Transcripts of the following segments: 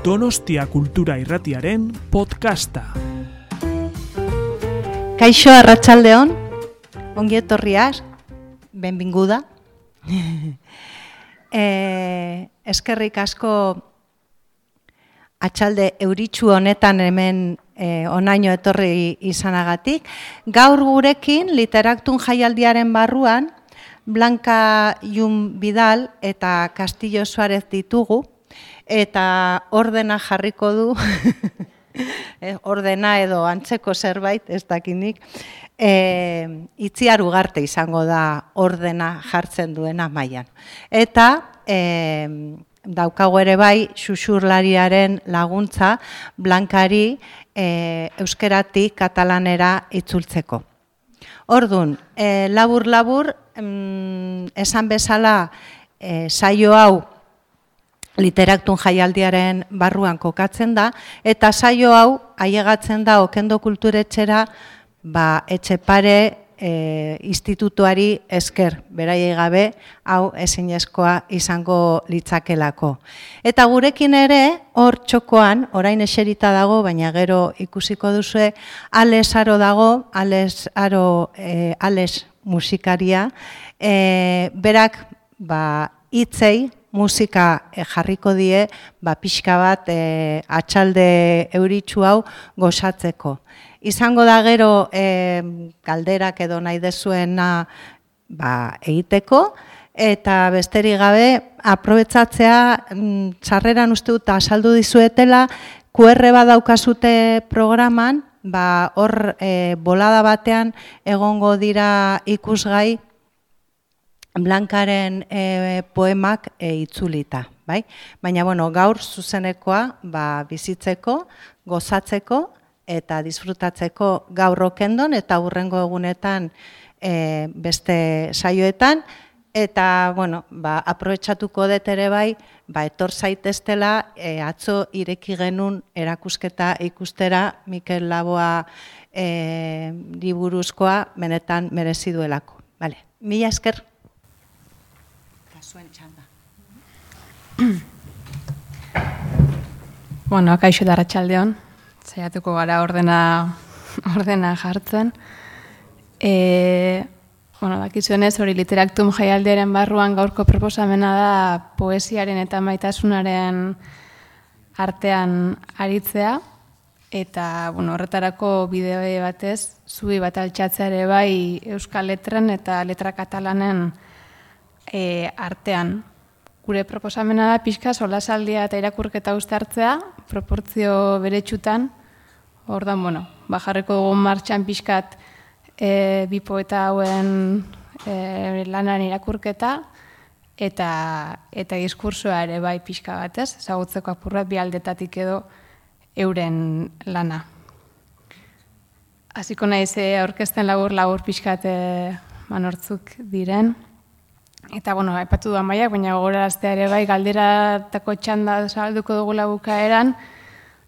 Donostia Kultura Irratiaren podcasta. Kaixo Arratsaldeon, ongi etorriaz, benvinguda. eh, eskerrik asko atxalde euritsu honetan hemen eh, onaino etorri izanagatik. Gaur gurekin literaktun jaialdiaren barruan, Blanca Jun Bidal eta Castillo Suarez ditugu, eta ordena jarriko du, eh, ordena edo antzeko zerbait, ez dakinik, e, itziar ugarte izango da ordena jartzen duena mailan. Eta e, daukago ere bai xuxurlariaren laguntza blankari e, euskeratik katalanera itzultzeko. Ordun, e, labur labur mm, esan bezala e, saio hau literaktun jaialdiaren barruan kokatzen da, eta saio hau aiegatzen da okendo kulturetxera ba, etxe pare e, institutuari esker, beraiei gabe, hau ezinezkoa izango litzakelako. Eta gurekin ere, hor txokoan, orain eserita dago, baina gero ikusiko duzu, ales aro dago, ales aro, e, ales musikaria, e, berak, ba, itzei, musika e, jarriko die ba, pixka bat e, atxalde euritxu hau gozatzeko. Izango da gero e, galderak edo nahi dezuena ba, egiteko, eta besterik gabe aprobetsatzea mm, txarreran uste dut asaldu dizuetela QR bat daukazute programan, ba, hor e, bolada batean egongo dira ikusgai Blankaren e, poemak e, itzulita, bai? Baina bueno, gaur zuzenekoa, ba, bizitzeko, gozatzeko eta disfrutatzeko gaur okendon eta hurrengo egunetan e, beste saioetan eta bueno, ba aprobetxatuko dut ere bai, ba etor zaiteztela e, atzo ireki genun erakusketa ikustera Mikel Laboa e, liburuzkoa benetan merezi duelako. Vale. Mila esker zuen txanda. bueno, akaixo da ratxaldeon, zaiatuko gara ordena, ordena jartzen. E, bueno, dakizuen ez, hori literaktum jaialdearen barruan gaurko proposamena da poesiaren eta maitasunaren artean aritzea, eta bueno, horretarako bideo batez, zubi bat altxatzea ere bai Euskal Letren eta Letra Katalanen e, artean. Gure proposamena da pixka solasaldia eta irakurketa uste hartzea, proportzio beretsutan, hor da, bueno, bajarreko dugun martxan pixkat e, bipo eta hauen e, lanan irakurketa, eta eta diskursoa ere bai pixka batez, zagutzeko apurra bi aldetatik edo euren lana. Hasiko naiz aurkezten labur labur pixkat e, manortzuk diren. Eta, bueno, epatu duan baiak, baina gogora ere bai, galderatako txanda zabalduko dugula bukaeran,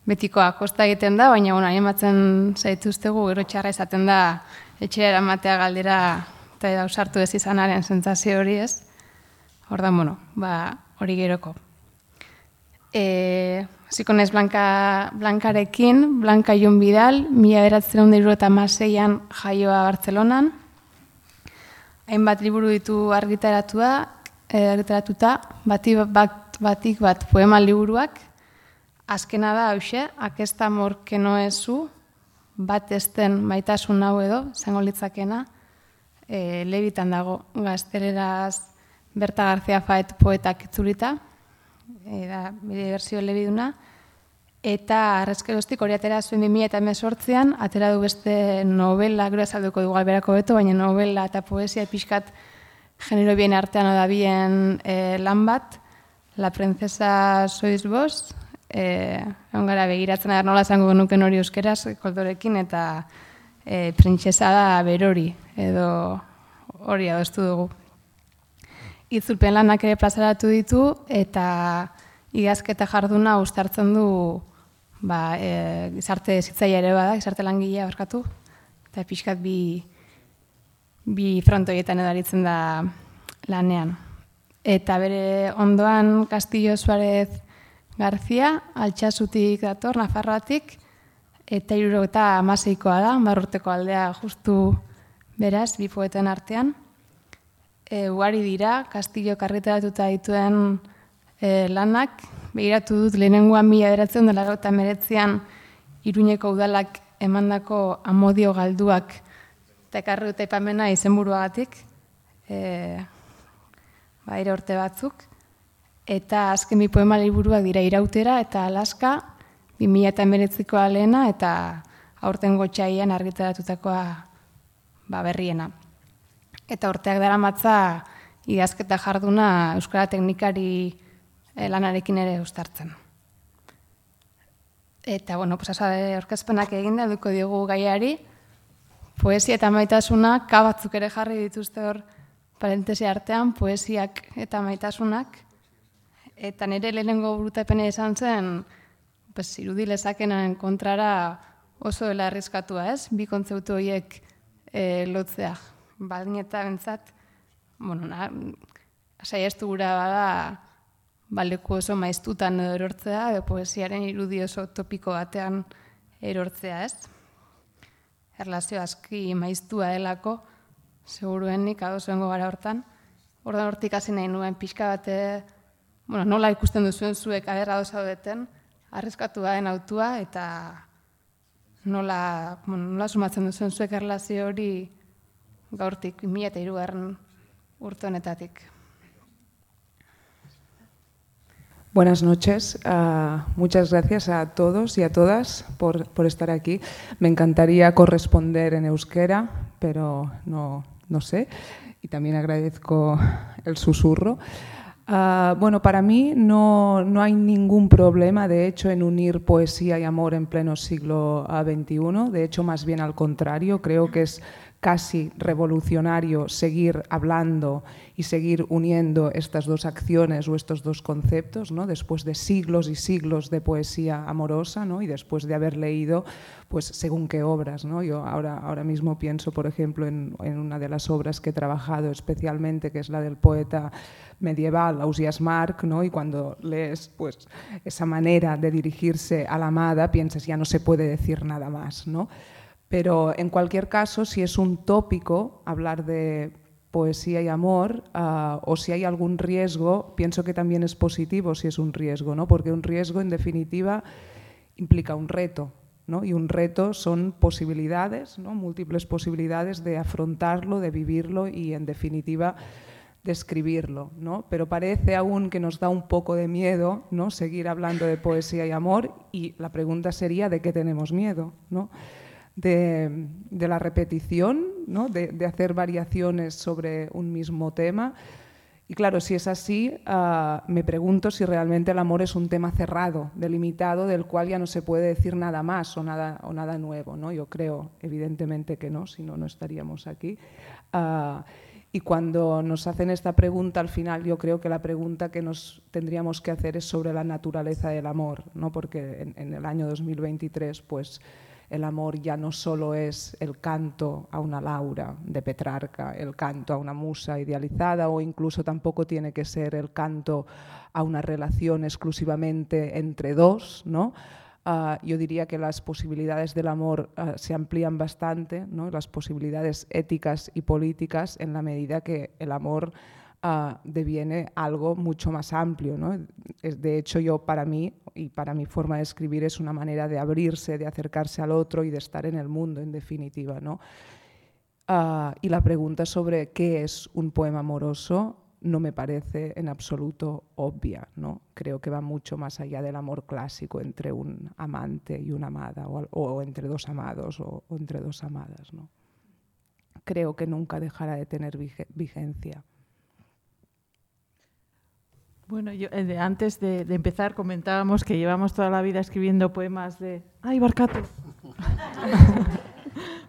betikoa kosta egiten da, baina, bueno, ematzen zaituztegu, gero txarra izaten da, etxera eramatea galdera, eta ausartu ez izanaren zentzazio hori ez. Hor da, bueno, ba, hori geroko. E, ziko nez Blanka, Blankarekin, Blanka Ion Bidal, mila beratzen hundiru eta maseian jaioa Bartzelonan, hainbat liburu ditu argitaratua, e, argitaratuta, batik bat, batik bat poema liburuak, azkena da, hause, aquesta morke noezu, bat esten maitasun hau edo, zango litzakena, e, lebitan dago, gaztereraz Berta Garzia Faet poetak itzulita, e, da, bide versio lebiduna, Eta arrezkeroztik hori atera zuen 2000 eta emezortzean, atera du beste novela, gero azalduko dugu alberako beto, baina novela eta poesia pixkat genero bien artean odabien e, lan bat, La princesa sois vos, e, gara begiratzen adar nola zango nuken hori euskeraz, koldorekin, eta e, princesa da berori, edo hori adostu dugu. Itzulpen lanak ere plazaratu ditu, eta igazketa jarduna ustartzen du ba, e, gizarte zitzaia ere bada, gizarte langilea barkatu, eta pixkat bi, bi frontoietan edaritzen da lanean. Eta bere ondoan Castillo Suarez Garzia, altxasutik dator, Nafarroatik, eta iruro eta amaseikoa da, marrurteko aldea justu beraz, bi poeten artean. E, ugari dira, Kastillo karretaratuta dituen e, lanak, behiratu dut lehenengoan mila beratzen dela eta meretzean iruñeko udalak emandako amodio galduak eta ekarri dute ipamena izenburuagatik, e, ba, urte batzuk. Eta azken bi poema liburuak dira irautera eta alaska, 2000 eta emeretziko alena eta aurten gotxaian argitaratutakoa ba, berriena. Eta urteak dara matza idazketa jarduna Euskara Teknikari lanarekin ere ustartzen. Eta, bueno, pues, orkezpenak egin da, duko diogu gaiari, poesia eta maitasuna, kabatzuk ere jarri dituzte hor parentesi artean, poesiak eta maitasunak, eta nire lehenengo brutapene esan zen, pues, irudi lezakenan kontrara oso dela arriskatua, ez? Bi kontzeutu horiek e, lotzea. Baldin eta bentzat, bueno, na, saiestu gura bada, baleku oso maiztutan erortzea, poesiaren irudi oso topiko batean erortzea, ez? Erlazio aski maiztua delako, seguruen nik adozengo gara hortan. Ordan hortik hasi nahi nuen pixka bate, bueno, nola ikusten duzuen zuek aderra doza duten, arriskatu den autua eta nola, bueno, nola sumatzen duzuen zuek erlazio hori gaurtik, mila eta irugarren urte honetatik. Buenas noches. Uh, muchas gracias a todos y a todas por, por, estar aquí. Me encantaría corresponder en euskera, pero no, no sé. Y también agradezco el susurro. Uh, bueno, para mí no, no, hay ningún problema, de hecho, en unir poesía y amor en pleno siglo XXI. De hecho, más bien al contrario, creo que es casi revolucionario seguir hablando y seguir uniendo estas dos acciones o estos dos conceptos, ¿no? después de siglos y siglos de poesía amorosa ¿no? y después de haber leído, pues según qué obras. ¿no? Yo ahora, ahora mismo pienso, por ejemplo, en, una de las obras que he trabajado especialmente, que es la del poeta medieval, Ausias Marc, ¿no? y cuando lees pues, esa manera de dirigirse a la amada, piensas ya no se puede decir nada más. ¿no? Pero en cualquier caso, si es un tópico hablar de poesía y amor, uh, o si hay algún riesgo, pienso que también es positivo si es un riesgo, ¿no? porque un riesgo en definitiva implica un reto, ¿no? y un reto son posibilidades, ¿no? múltiples posibilidades de afrontarlo, de vivirlo y en definitiva de escribirlo, ¿no? Pero parece aún que nos da un poco de miedo, ¿no? Seguir hablando de poesía y amor y la pregunta sería ¿de qué tenemos miedo, ¿no? De, la repetición, ¿no? de, hacer variaciones sobre un mismo tema. Y claro, si es así, ah, me pregunto si realmente el amor es un tema cerrado, delimitado, del cual ya no se puede decir nada más o nada, o nada nuevo. ¿no? Yo creo, evidentemente, que no, si no, no estaríamos aquí. Ah, y cuando nos hacen esta pregunta, al final yo creo que la pregunta que nos tendríamos que hacer es sobre la naturaleza del amor, ¿no? porque en el año 2023, pues el amor ya no solo es el canto a una Laura de Petrarca, el canto a una musa idealizada o incluso tampoco tiene que ser el canto a una relación exclusivamente entre dos, ¿no? Uh, yo diría que las posibilidades del amor uh, se amplían bastante, ¿no? las posibilidades éticas y políticas en la medida que el amor uh, deviene algo mucho más amplio. ¿no? De hecho, yo para mí y para mi forma de escribir es una manera de abrirse, de acercarse al otro y de estar en el mundo, en definitiva. ¿no? Uh, y la pregunta sobre qué es un poema amoroso no me parece en absoluto obvia. ¿no? Creo que va mucho más allá del amor clásico entre un amante y una amada, o, o entre dos amados o, o, entre dos amadas. ¿no? Creo que nunca dejará de tener vigencia. Bueno, yo, eh, antes de, de, empezar comentábamos que llevamos toda la vida escribiendo poemas de... ¡Ay, Barkatu!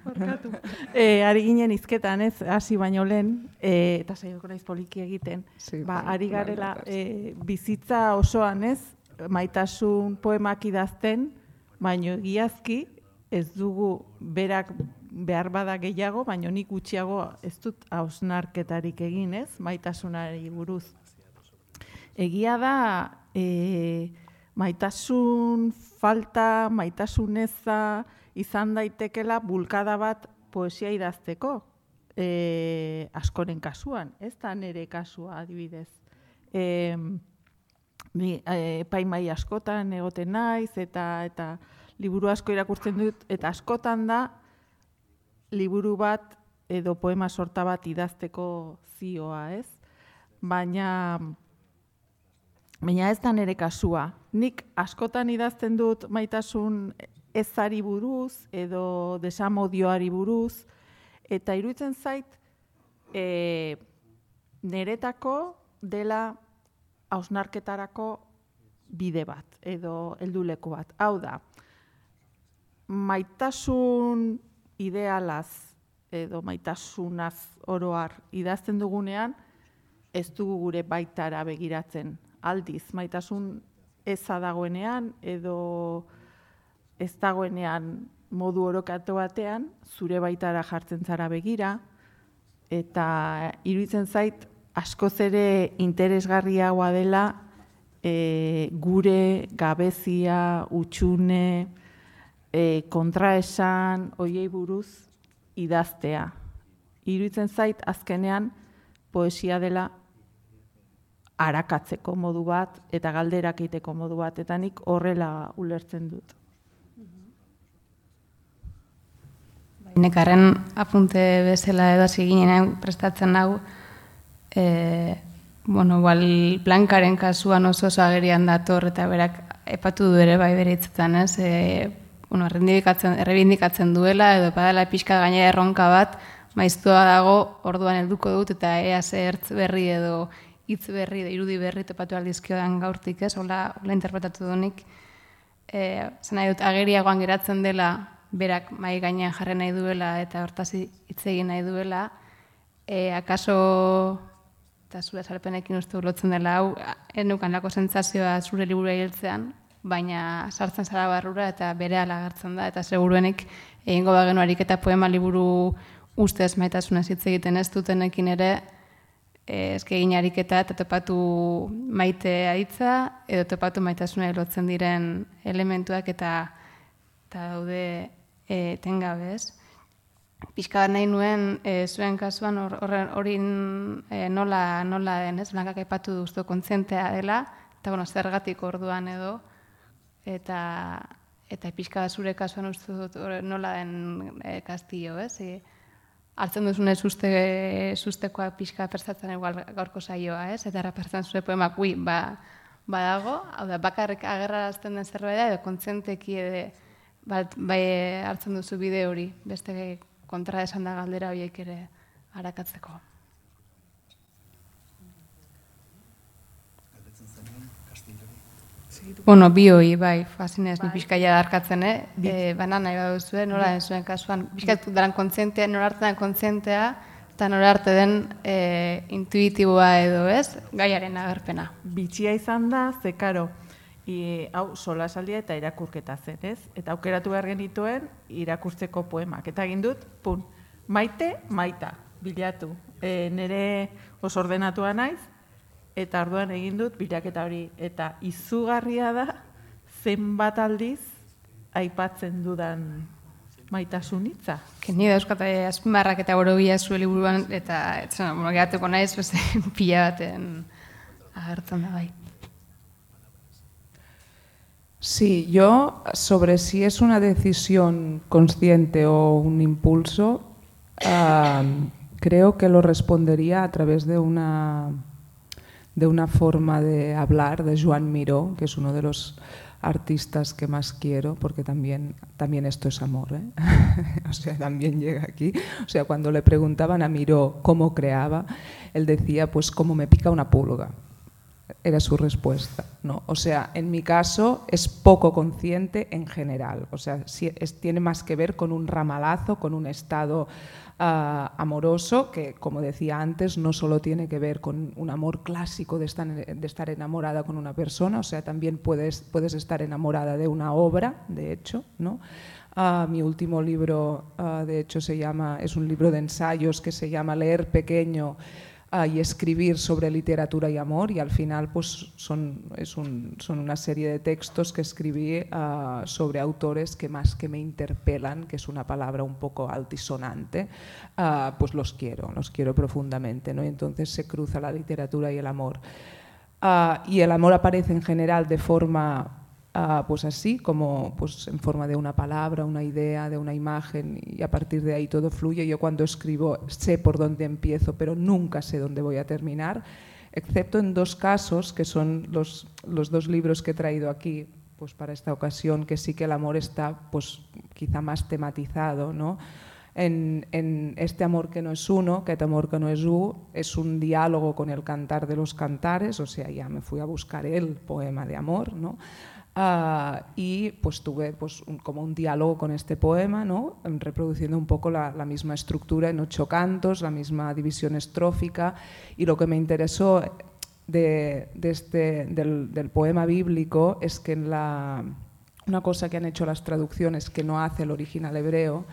Barkatu. eh, ari ginen izketan, ez, hasi baino lehen, eh, eta saioko naiz poliki egiten, sí, ba, ari garela eh, bizitza osoan, ez, maitasun poemak idazten, baino egiazki ez dugu berak behar bada gehiago, baino nik gutxiago ez dut hausnarketarik egin, ez, maitasunari buruz. Egia da, e, maitasun falta, maitasun eza, izan daitekela bulkada bat poesia idazteko, e, askoren kasuan, ez da nere kasua adibidez. E, ni e, paimai askotan egoten naiz eta eta liburu asko irakurtzen dut eta askotan da liburu bat edo poema sorta bat idazteko zioa, ez? Baina baina ez da nere kasua. Nik askotan idazten dut maitasun ezari buruz edo desamodioari buruz eta iruditzen zait e, neretako dela hausnarketarako bide bat edo helduleku bat. Hau da, maitasun idealaz edo maitasunaz oroar idazten dugunean, ez dugu gure baitara begiratzen aldiz. Maitasun eza dagoenean edo ez dagoenean modu orokatu batean, zure baitara jartzen zara begira, eta iruditzen zait, askoz ere interesgarriagoa dela e, gure gabezia, utxune, e, kontraesan, oiei buruz idaztea. Iruditzen zait, azkenean, poesia dela arakatzeko modu bat eta galderak egiteko modu bat, eta nik horrela ulertzen dut. Nekarren apunte bezala edo ginen prestatzen hau, e, bueno, bal, blankaren kasuan oso agerian dator eta berak epatu du ere bai beritzetan, ez? E, bueno, errebindikatzen duela edo badala pixka gaina erronka bat, maiztua dago orduan helduko dut eta ea zertz berri edo hitz berri edo irudi berri topatu aldizkioan gaurtik, ez? Hola, hola interpretatu dunik. Eh, nahi dut ageriagoan geratzen dela berak mai gainean jarri nahi duela eta hortaz hitz egin nahi duela, e, akaso eta zure salpenekin uste ulotzen dela hau, enukan lako sentzazioa zure liburu hiltzean, baina sartzen zara barrura eta bere alagartzen da, eta seguruenik egingo bagenu ariketa poema liburu ustez maitasunez hitz egiten ez dutenekin ere, e, eske egin ariketa eta topatu maite hitza edo topatu maitasuna lotzen diren elementuak eta eta daude e, tengabe, ez? pixka nahi nuen e, zuen kasuan hori e, nola, nola den, ez? Blankak epatu duztu kontzentea dela, eta bueno, zergatik orduan edo, eta eta pixka zure kasuan uste dut nola den e, kastillo, ez? E, hartzen duzune suste, sustekoa pixka pertsatzen egual gaurko saioa, ez? Eta errapertzen zure poemak, ui, ba, badago, hau da, bakarrik agerrarazten den zerbait da, edo kontzenteki edo, bat, bai hartzen duzu bide hori, beste kontra esan da galdera horiek ere harakatzeko. Bueno, bi bai, fazinez, bai. ni pixkaia darkatzen, eh? E, baina nahi baduzu, eh? Nora den zuen kasuan, pixkatu daran kontzentea, nora hartzen den kontzentea, eta nora arte den e, intuitiboa edo, ez? Gaiaren agerpena. Bitxia izan da, ze karo, I, hau sola esaldia eta irakurketa zen, ez? Eta aukeratu behar genituen irakurtzeko poemak. Eta egin dut, pun, maite, maita, bilatu. E, nere oso ordenatua naiz, eta arduan egin dut bilaketa hori. Eta izugarria da, zenbat aldiz, aipatzen dudan maitasun hitza. Keni da euskata azpimarrak eta borobia zuen liburuan, eta etzen, bueno, gehateko naiz, beste pila baten agertzen da bai. Sí, yo sobre si es una decisión consciente o un impulso, creo que lo respondería a través de una, de una forma de hablar de Joan Miró, que es uno de los artistas que más quiero, porque también, también esto es amor, ¿eh? o sea, también llega aquí. O sea, cuando le preguntaban a Miró cómo creaba, él decía, pues como me pica una pulga era su respuesta. ¿no? O sea, en mi caso es poco consciente en general. O sea, tiene más que ver con un ramalazo, con un estado amoroso que, como decía antes, no solo tiene que ver con un amor clásico de estar, de estar enamorada con una persona, o sea, también puedes, puedes estar enamorada de una obra, de hecho, ¿no? Ah, mi último libro, ah, de hecho, se llama, es un libro de ensayos que se llama Leer Pequeño, y escribir sobre literatura y amor y al final pues son, es un, son una serie de textos que escribí uh, sobre autores que más que me interpelan, que es una palabra un poco altisonante, uh, pues los quiero, los quiero profundamente. ¿no? Y entonces se cruza la literatura y el amor. y el amor aparece en general de forma Pues así, como pues en forma de una palabra, una idea, de una imagen, y a partir de ahí todo fluye. Yo cuando escribo sé por dónde empiezo, pero nunca sé dónde voy a terminar, excepto en dos casos, que son los, los dos libros que he traído aquí pues para esta ocasión, que sí que el amor está pues quizá más tematizado, ¿no? En, en, este amor que no es uno, que este amor que no es u, es un diálogo con el cantar de los cantares, o sea, ya me fui a buscar el poema de amor, ¿no? Uh, y pues tuve pues, un, como un diálogo con este poema, ¿no? reproduciendo un poco la, la, misma estructura en ocho cantos, la misma división estrófica, y lo que me interesó de, de este, del, del, poema bíblico es que en la, una cosa que han hecho las traducciones que no hace el original hebreo,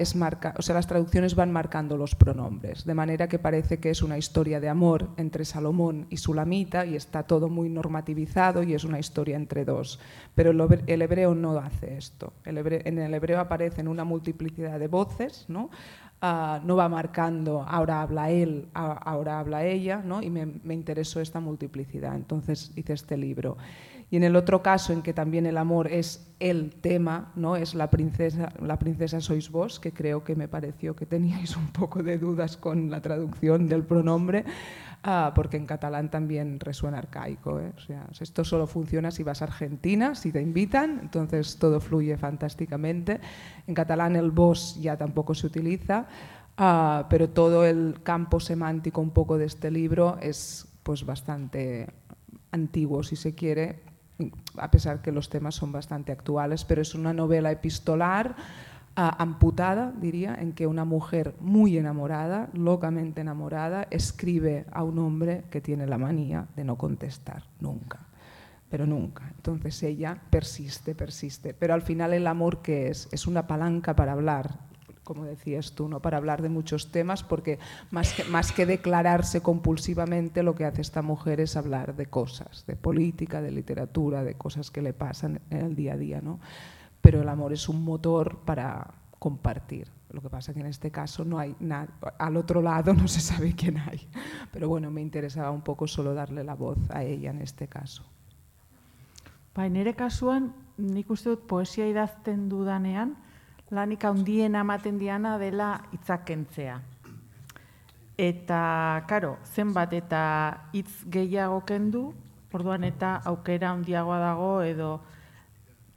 es marca, o sea, las traducciones van marcando los pronombres, de manera que parece que es una historia de amor entre Salomón y Sulamita y está todo muy normativizado y es una historia entre dos. Pero el hebreo no hace esto. En el hebreo aparecen una multiplicidad de voces, ¿no? Uh, no va marcando ahora habla él, ahora habla ella, ¿no? y me, me interesó esta multiplicidad. Entonces hice este libro. Y en el otro caso, en que también el amor es el tema, ¿no? es la princesa, la princesa sois vos, que creo que me pareció que teníais un poco de dudas con la traducción del pronombre, uh, porque en catalán también resuena arcaico. ¿eh? O sea, esto solo funciona si vas a Argentina, si te invitan, entonces todo fluye fantásticamente. En catalán el vos ya tampoco se utiliza, uh, pero todo el campo semántico un poco de este libro es pues bastante antiguo, si se quiere, a pesar que los temas son bastante actuales, pero es una novela epistolar uh, amputada, diría, en que una mujer muy enamorada, locamente enamorada, escribe a un hombre que tiene la manía de no contestar nunca, pero nunca. Entonces ella persiste, persiste, pero al final el amor que es es una palanca para hablar, como decías tú, ¿no? para hablar de muchos temas, porque más que, más que declararse compulsivamente, lo que hace esta mujer es hablar de cosas, de política, de literatura, de cosas que le pasan en el día a día. ¿no? Pero el amor es un motor para compartir. Lo que pasa que en este caso no hay nada, al otro lado no se sabe quién hay. Pero bueno, me interesaba un poco solo darle la voz a ella en este caso. Ba, nire kasuan, nik uste dut poesia idazten dudanean, lanik handien ematen diana dela itzakentzea. Eta, karo, zenbat eta hitz gehiago kendu, orduan eta aukera handiagoa dago edo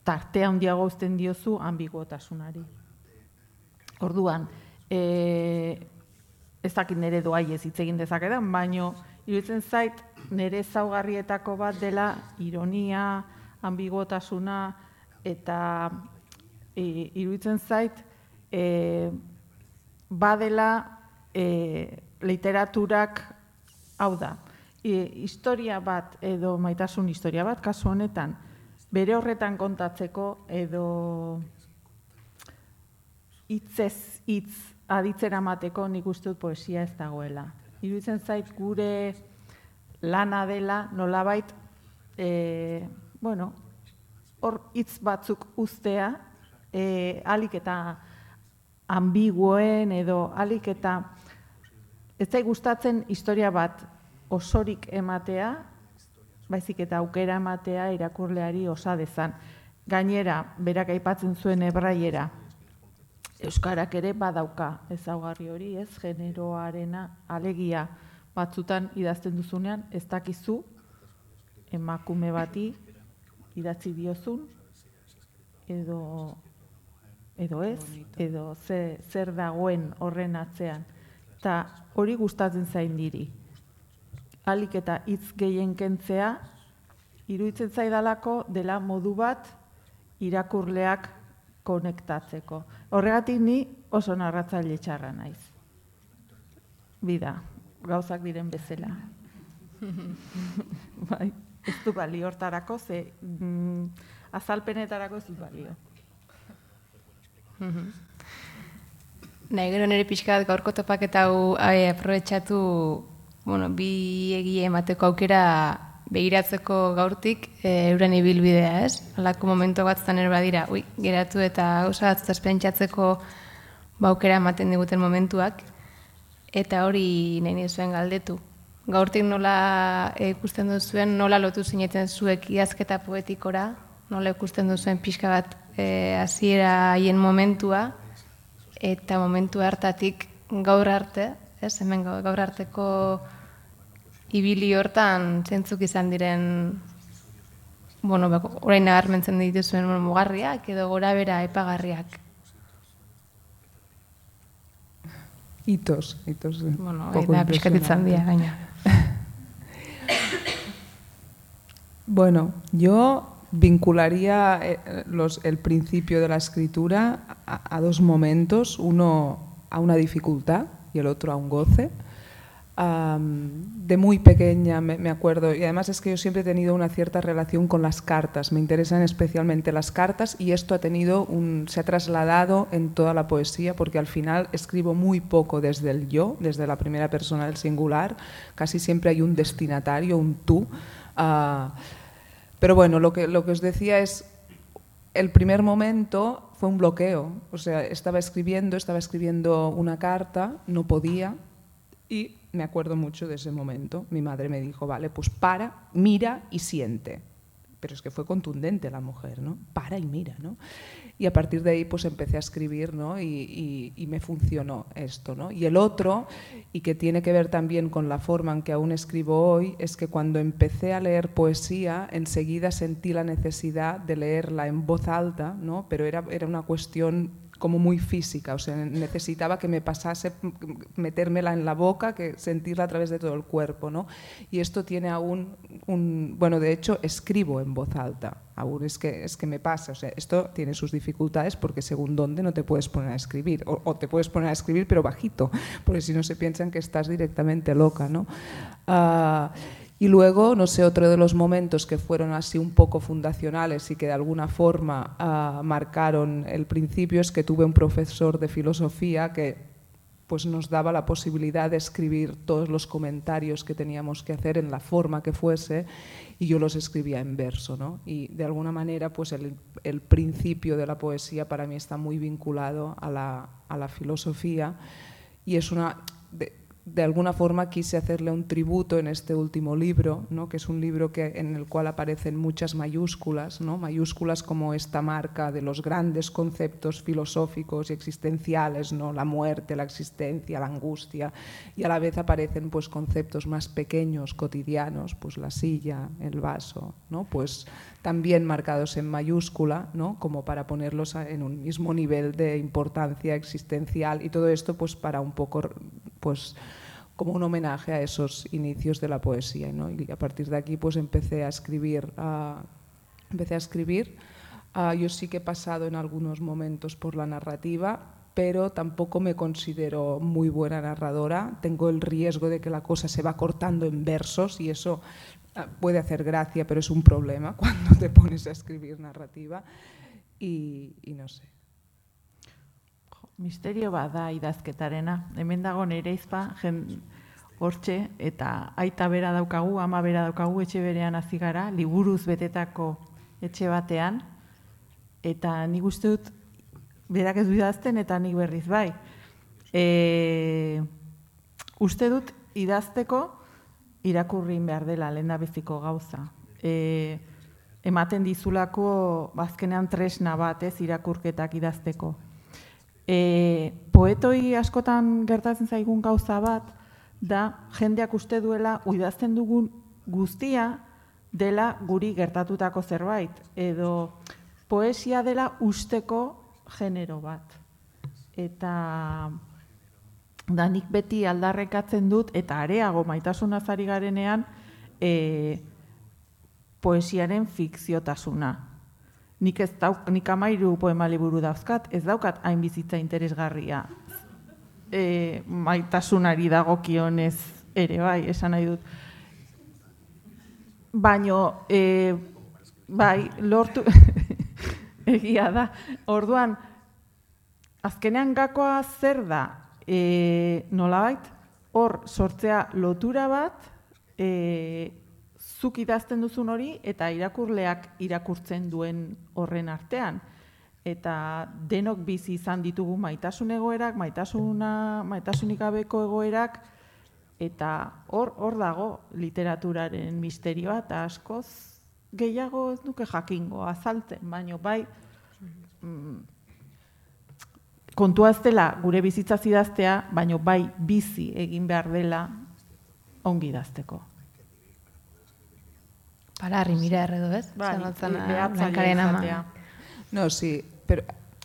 tartea handiago uzten diozu ambiguotasunari. Orduan, e, ez dakit nire doai ez hitz egin dezakedan, baino iruditzen zait nire zaugarrietako bat dela ironia, ambiguotasuna eta e, iruditzen zait, e, badela e, literaturak hau da. E, historia bat edo maitasun historia bat, kasu honetan, bere horretan kontatzeko edo hitzez hitz aditzera mateko nik uste dut poesia ez dagoela. Iruditzen zait gure lana dela nolabait e, bueno, hor hitz batzuk ustea e, alik eta ambiguoen edo alik eta ez zai gustatzen historia bat osorik ematea, baizik eta aukera ematea irakurleari osa dezan. Gainera, berak aipatzen zuen ebraiera, Euskarak ere badauka ezaugarri hori, ez generoarena alegia batzutan idazten duzunean, ez dakizu emakume bati idatzi diozun, edo edo ez, edo ze, zer dagoen horren atzean. Eta hori gustatzen zain diri. Alik eta hitz gehien kentzea, iruditzen zaidalako dela modu bat irakurleak konektatzeko. Horregatik ni oso narratzaile txarra naiz. Bida, gauzak diren bezala. bai, ez du balio hortarako, ze mm, azalpenetarako ez du balio. Nahi gero nire pixka gaurko topak eta hau aprobetsatu bueno, bi egie emateko aukera behiratzeko gaurtik e, euren ibilbidea, ez? Halako momentu bat zaner badira, ui, geratu eta gauza bat pentsatzeko baukera ba, ematen diguten momentuak, eta hori nahi zuen galdetu. Gaurtik nola ikusten duzuen, nola lotu zineten zuek idazketa poetikora, nola ikusten duzuen pixka bat e, hasiera haien momentua, eta momentu hartatik gaur arte, ez, hemen gaur arteko ibili hortan zentzuk izan diren bueno, bako, orain nagarmentzen dituzuen mugarriak edo gora bera epagarriak. Itos, itos. Bueno, da pixkatitzan dira, gaina. bueno, yo vincularía eh, los, el principio de la escritura a, a dos momentos, uno a una dificultad y el otro a un goce de muy pequeña, me, acuerdo, y además es que yo siempre he tenido una cierta relación con las cartas, me interesan especialmente las cartas y esto ha tenido un, se ha trasladado en toda la poesía porque al final escribo muy poco desde el yo, desde la primera persona del singular, casi siempre hay un destinatario, un tú. Ah, pero bueno, lo que, lo que os decía es, el primer momento fue un bloqueo, o sea, estaba escribiendo, estaba escribiendo una carta, no podía y me acuerdo mucho de ese momento. Mi madre me dijo, vale, pues para, mira y siente. Pero es que fue contundente la mujer, ¿no? Para y mira, ¿no? Y a partir de ahí pues empecé a escribir, ¿no? Y, y, me funcionó esto, ¿no? Y el otro, y que tiene que ver también con la forma en que aún escribo hoy, es que cuando empecé a leer poesía, enseguida sentí la necesidad de leerla en voz alta, ¿no? Pero era, era una cuestión como muy física, o sea, necesitaba que me pasase, metérmela en la boca, que sentirla a través de todo el cuerpo, ¿no? Y esto tiene aún un, bueno, de hecho escribo en voz alta, aún es que, es que me pasa, o sea, esto tiene sus dificultades porque según dónde no te puedes poner a escribir, o, te puedes poner a escribir pero bajito, porque si no se piensan que estás directamente loca, ¿no? Uh, y luego, no sé, otro de los momentos que fueron así un poco fundacionales y que de alguna forma uh, marcaron el principio es que tuve un profesor de filosofía que pues nos daba la posibilidad de escribir todos los comentarios que teníamos que hacer en la forma que fuese y yo los escribía en verso. ¿no? Y de alguna manera pues el, principio de la poesía para mí está muy vinculado a la, a la filosofía y es una... de alguna forma quise hacerle un tributo en este último libro, ¿no? que es un libro que, en el cual aparecen muchas mayúsculas, ¿no? mayúsculas como esta marca de los grandes conceptos filosóficos y existenciales, ¿no? la muerte, la existencia, la angustia, y a la vez aparecen pues, conceptos más pequeños, cotidianos, pues la silla, el vaso, ¿no? pues también marcados en mayúscula, ¿no? como para ponerlos en un mismo nivel de importancia existencial, y todo esto pues, para un poco pues como un homenaje a esos inicios de la poesía. ¿no? Y a partir de aquí pues empecé a escribir. Empecé a escribir. Uh, yo sí que he pasado en algunos momentos por la narrativa, pero tampoco me considero muy buena narradora. Tengo el riesgo de que la cosa se va cortando en versos y eso puede hacer gracia, pero es un problema cuando te pones a escribir narrativa. Y, y no sé. misterio bat da idazketarena. Hemen dago nire izpa, jen hortxe, eta aita bera daukagu, ama bera daukagu, etxe berean hasi gara, liburuz betetako etxe batean, eta nik uste dut, berak ez idazten, eta nik berriz bai. E, uste dut, idazteko, irakurrin behar dela, lehen biziko gauza. E, ematen dizulako, bazkenean tresna bat, ez, irakurketak idazteko. E, poetoi askotan gertatzen zaigun gauza bat, da jendeak uste duela uidazten dugun guztia dela guri gertatutako zerbait, edo poesia dela usteko genero bat. Eta da nik beti aldarrekatzen dut, eta areago maitasun azari garenean, e, poesiaren fikziotasuna nik ez dauk, nik amairu poema liburu dauzkat, ez daukat hain bizitza interesgarria. E, maitasunari dagokionez ere bai, esan nahi dut. Baino, e, bai, lortu, egia da, orduan, azkenean gakoa zer da, e, nola bait, hor sortzea lotura bat, e, zuk idazten duzun hori eta irakurleak irakurtzen duen horren artean. Eta denok bizi izan ditugu maitasun egoerak, maitasuna, maitasunik gabeko egoerak, eta hor hor dago literaturaren misterioa eta askoz gehiago ez duke jakingo azaltzen, baino bai mm, kontua ez dela gure bizitza zidaztea, baino bai bizi egin behar dela ongi idazteko. Palarri mira erredo, ez? Bai, ama. No, sí, pero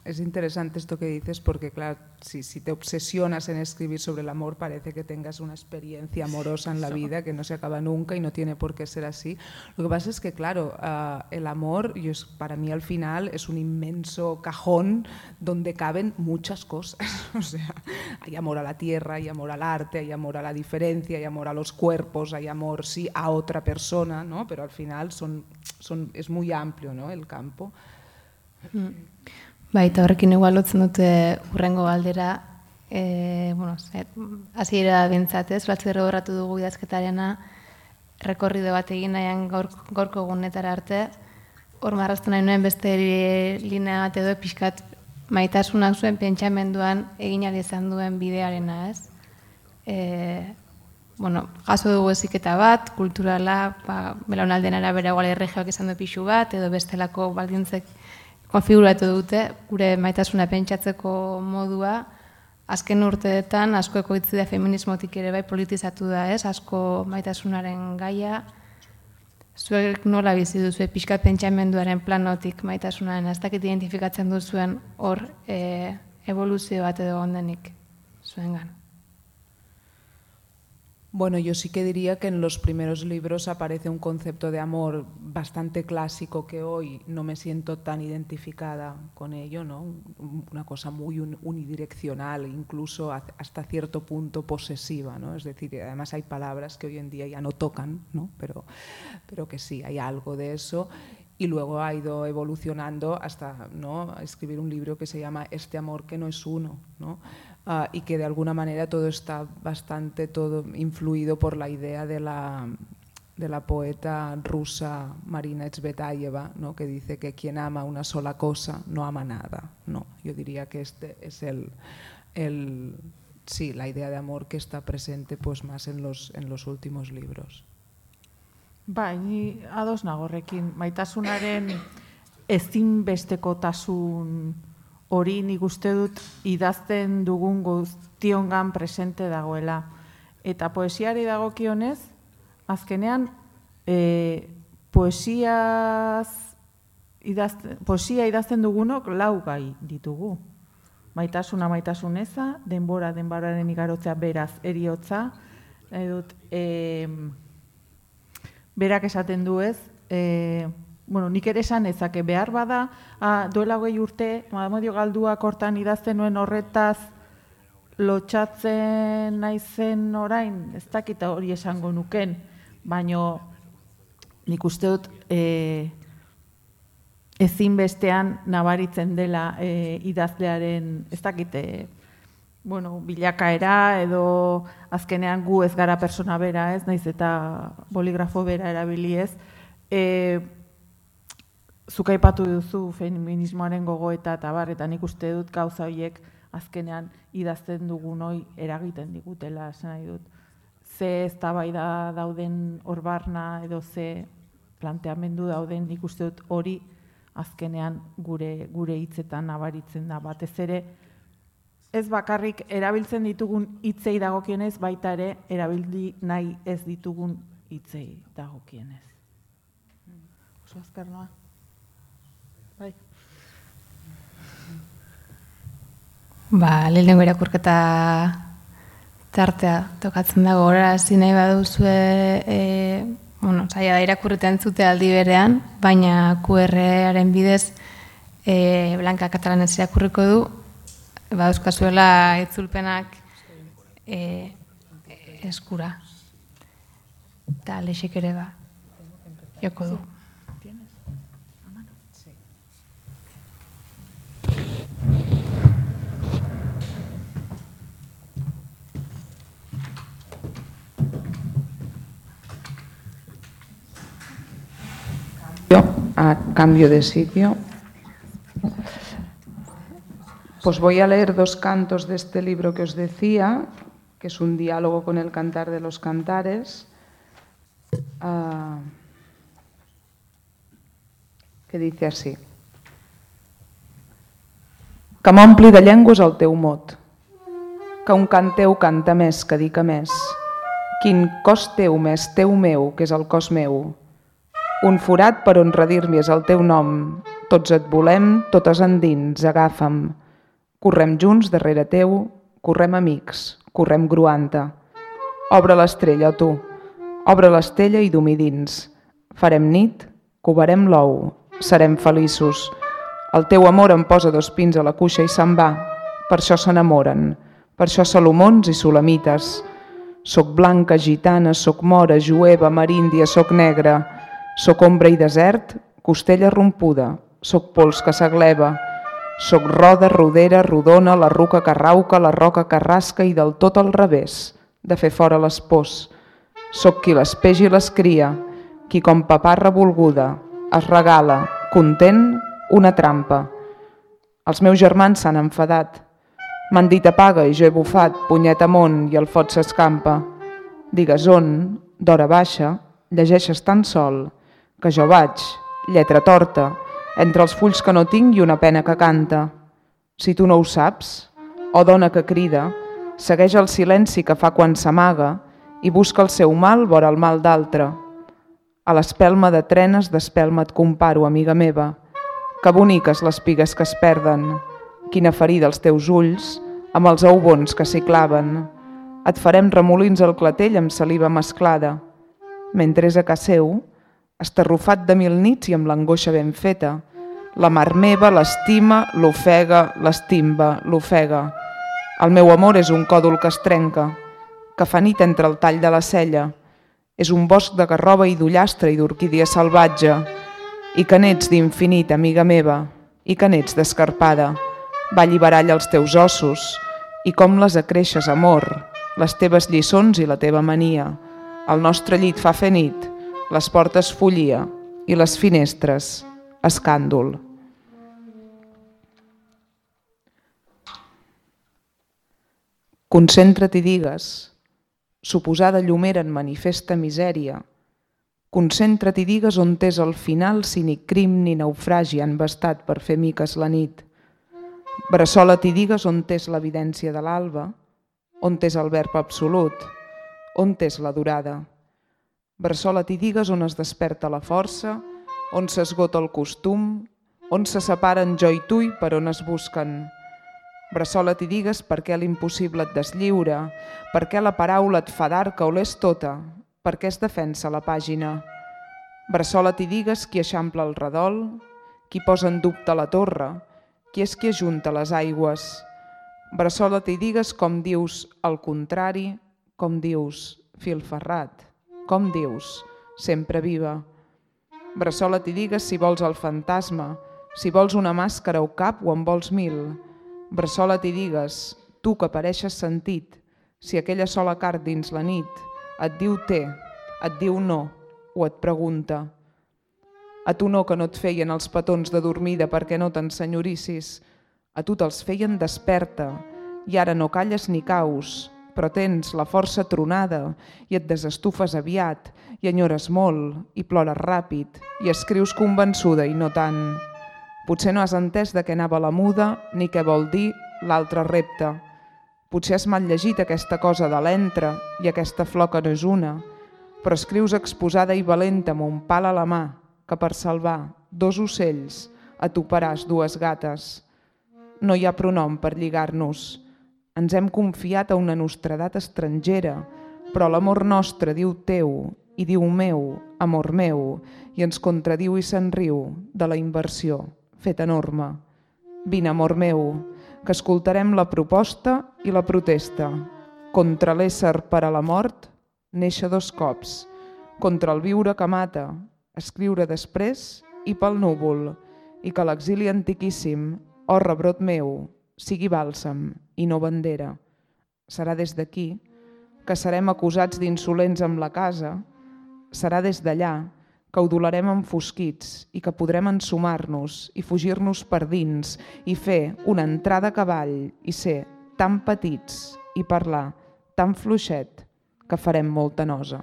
es interesante esto que dices porque, claro, si, si, te obsesionas en escribir sobre el amor, parece que tengas una experiencia amorosa en la vida que no se acaba nunca y no tiene por qué ser así. Lo que pasa es que, claro, uh, el amor, yo es, para mí al final, es un inmenso cajón donde caben muchas cosas. o sea, hay amor a la tierra, hay amor al arte, hay amor a la diferencia, hay amor a los cuerpos, hay amor, sí, a otra persona, ¿no? Pero al final son, son, es muy amplio ¿no? el campo. Mm. Bai, eta horrekin igual lotzen dute urrengo galdera, e, bueno, hasiera bintzat ez, batzerro horratu dugu idazketarena, rekorrido bat egin nahian gaur, gaurko gunetara arte, hor marraztu nahi nuen beste linea bat edo pixkat maitasunak zuen pentsamenduan egin izan duen bidearena ez. E, bueno, jaso dugu eziketa bat, kulturala, ba, belaunalden arabera igual erregioak izan du pixu bat, edo bestelako baldintzek konfiguratu dute gure maitasuna pentsatzeko modua azken urteetan asko ekoitzi da feminismotik ere bai politizatu da, ez? Asko maitasunaren gaia zuek nola bizi duzu pixka pentsamenduaren planotik maitasunaren ez dakit identifikatzen duzuen hor e, evoluzio bat edo ondenik zuengan. Bueno, yo sí que diría que en los primeros libros aparece un concepto de amor bastante clásico que hoy no me siento tan identificada con ello, ¿no? Una cosa muy unidireccional, incluso hasta cierto punto posesiva, ¿no? Es decir, además hay palabras que hoy en día ya no tocan, ¿no? Pero, pero que sí, hay algo de eso y luego ha ido evolucionando hasta ¿no? escribir un libro que se llama Este amor que no es uno, ¿no? Uh, y que de alguna manera todo está bastante todo influido por la idea de la, de la poeta rusa Marina Tsvetaeva, ¿no? que dice que quien ama una sola cosa no ama nada. No, yo diría que este es el, el sí, la idea de amor que está presente pues más en los, en los últimos libros. Bai, ni ados nagorrekin, maitasunaren ezinbestekotasun hori nik uste dut idazten dugun guztiongan presente dagoela. Eta poesiari dagokionez, azkenean e, poesiaz idazten, poesia idazten dugunok lau gai ditugu. Maitasuna maitasuneza, denbora denboraren igarotzea beraz eriotza, edut, e, berak esaten du ez, e, bueno, nik ere esan ezake behar bada, a, duela hogei urte, Madamodio Galduak hortan idazten nuen horretaz lotxatzen naizen orain, ez dakita hori esango nuken, baino nik uste dut e, ezin bestean nabaritzen dela e, idazlearen, ez dakite, bueno, bilakaera edo azkenean gu ez gara persona bera ez, naiz eta boligrafo bera erabili ez, e, zuk aipatu duzu feminismoaren gogoeta eta bar, eta nik uste dut gauza horiek azkenean idazten dugun hoi eragiten digutela, esan nahi dut. Ze ez da dauden horbarna edo ze planteamendu dauden nik uste dut hori azkenean gure gure hitzetan nabaritzen da batez ere ez bakarrik erabiltzen ditugun hitzei dagokienez baita ere erabildi nahi ez ditugun hitzei dagokienez. Oso azkarnoa. Bai. Ba, lehenengo irakurketa tartea tokatzen dago ora hasi nahi baduzue e, bueno, saia da irakurritan zute aldi berean, baina QR-aren bidez e, Blanka Katalanez irakurriko du, ba, euskazuela itzulpenak e, eskura. Eta lexek ere ba, joko du. a cambio de sitio. Pues voy a leer dos cantos de este libro que os decía, que es un diálogo con el cantar de los cantares, ah, que dice así. Que m'ompli de llengües el teu mot, que un cant teu canta més que dica més, quin cos teu més teu meu, que és el cos meu, un forat per on redir-m'hi és el teu nom, tots et volem, totes endins, agafa'm, Correm junts darrere teu, correm amics, correm gruanta. Obre l'estrella, tu. Obre l'estella i dumi dins. Farem nit, covarem l'ou, serem feliços. El teu amor em posa dos pins a la cuixa i se'n va. Per això s'enamoren. Per això salomons i solamites. Soc blanca, gitana, soc mora, jueva, maríndia, soc negra. Soc ombra i desert, costella rompuda. Soc pols que s'agleva soc roda, rodera, rodona, la ruca que rauca, la roca que rasca i del tot al revés, de fer fora les pors. Soc qui les peix i les cria, qui com paparra volguda es regala, content, una trampa. Els meus germans s'han enfadat. M'han dit apaga i jo he bufat, punyet amunt i el fot s'escampa. Digues on, d'hora baixa, llegeixes tan sol, que jo vaig, lletra torta, entre els fulls que no tinc i una pena que canta. Si tu no ho saps, o dona que crida, segueix el silenci que fa quan s'amaga i busca el seu mal vora el mal d'altre. A l'espelma de trenes d'espelma et comparo, amiga meva. Que boniques les pigues que es perden. Quina ferida als teus ulls, amb els aubons que s'hi claven. Et farem remolins al clatell amb saliva mesclada. Mentre és a casa seu, estarrufat de mil nits i amb l'angoixa ben feta, la mar meva l'estima, l'ofega, l'estimba, l'ofega. El meu amor és un còdol que es trenca, que fa nit entre el tall de la cella. És un bosc de garroba i d'ullastre i d'orquídia salvatge. I que n'ets d'infinit, amiga meva, i que n'ets d'escarpada. Va alliberar els teus ossos, i com les acreixes, amor, les teves lliçons i la teva mania. El nostre llit fa fer nit, les portes follia i les finestres escàndol. Concentra't i digues, suposada llumera en manifesta misèria, concentra't i digues on t'és el final si ni crim ni naufragi han bastat per fer miques la nit. Bressola i digues on t'és l'evidència de l'alba, on t'és el verb absolut, on t'és la durada. Bressola i digues on es desperta la força, on s'esgota el costum, on se separen jo i tu i per on es busquen Bressola-t'hi digues per què l'impossible et deslliura, per què la paraula et fa d'arca o l'és tota, per què es defensa la pàgina. Bressola-t'hi digues qui eixampla el redol, qui posa en dubte la torre, qui és qui ajunta les aigües. Bressola-t'hi digues com dius el contrari, com dius filferrat, com dius sempre viva. Bressola-t'hi digues si vols el fantasma, si vols una màscara o cap o en vols mil, Bressola t'hi digues, tu que pareixes sentit, si aquella sola carn dins la nit et diu té, et diu no o et pregunta. A tu no que no et feien els petons de dormida perquè no t'ensenyorissis, a tu te'ls feien desperta i ara no calles ni caus, però tens la força tronada i et desestufes aviat i enyores molt i plores ràpid i escrius convençuda i no tant. Potser no has entès de què anava la muda ni què vol dir l'altre repte. Potser has mal llegit aquesta cosa de l'entre i aquesta flor que no és una, però escrius exposada i valenta amb un pal a la mà que per salvar dos ocells atoparàs dues gates. No hi ha pronom per lligar-nos. Ens hem confiat a una nostredat estrangera, però l'amor nostre diu teu i diu meu, amor meu, i ens contradiu i se'n riu de la inversió fet enorme. Vine, amor meu, que escoltarem la proposta i la protesta. Contra l'ésser per a la mort, néixer dos cops. Contra el viure que mata, escriure després i pel núvol, i que l'exili antiquíssim, o rebrot meu, sigui bàlsam i no bandera. Serà des d'aquí que serem acusats d'insolents amb la casa, serà des d'allà que ho dolarem enfosquits i que podrem ensumar-nos i fugir-nos per dins i fer una entrada a cavall i ser tan petits i parlar tan fluixet que farem molta nosa.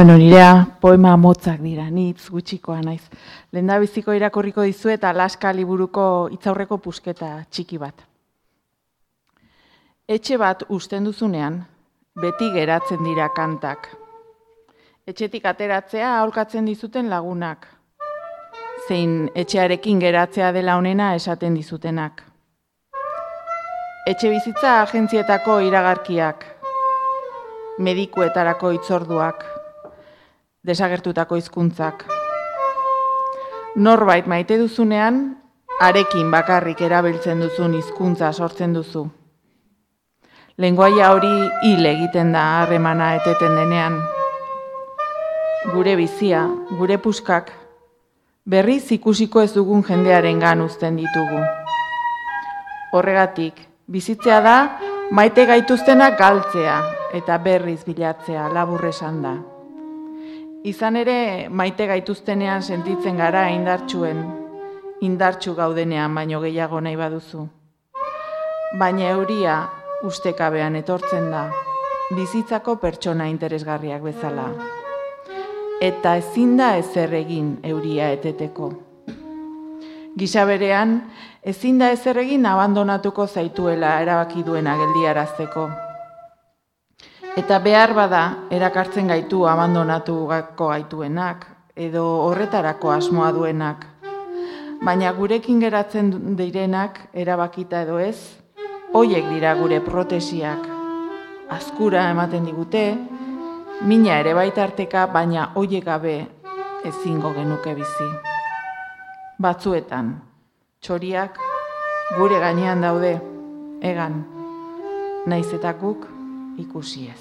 Bueno, nirea poema motzak dira, nitz gutxikoa naiz. Lenda biziko irakurriko dizu eta laska liburuko itzaurreko pusketa txiki bat. Etxe bat usten duzunean, beti geratzen dira kantak. Etxetik ateratzea aholkatzen dizuten lagunak. Zein etxearekin geratzea dela honena esaten dizutenak. Etxe bizitza agentzietako iragarkiak. Medikuetarako itzorduak desagertutako hizkuntzak. Norbait maite duzunean, arekin bakarrik erabiltzen duzun hizkuntza sortzen duzu. Lenguaia hori hil egiten da harremana eteten denean. Gure bizia, gure puskak, berriz ikusiko ez dugun jendearen gan uzten ditugu. Horregatik, bizitzea da, maite gaituztenak galtzea eta berriz bilatzea laburresan da. Izan ere, maite gaituztenean sentitzen gara indartsuen, indartsu gaudenean baino gehiago nahi baduzu. Baina euria ustekabean etortzen da, bizitzako pertsona interesgarriak bezala. Eta ezin da ezer egin euria eteteko. Gisa berean, ezin da ezer egin abandonatuko zaituela erabaki duena geldiarazteko. Eta behar bada, erakartzen gaitu abandonatu gako gaituenak, edo horretarako asmoa duenak. Baina gurekin geratzen direnak, erabakita edo ez, hoiek dira gure protesiak. Azkura ematen digute, mina ere baitarteka, baina hoiek gabe ezingo genuke bizi. Batzuetan, txoriak gure gainean daude, egan, naiz eta guk, ikusi ez.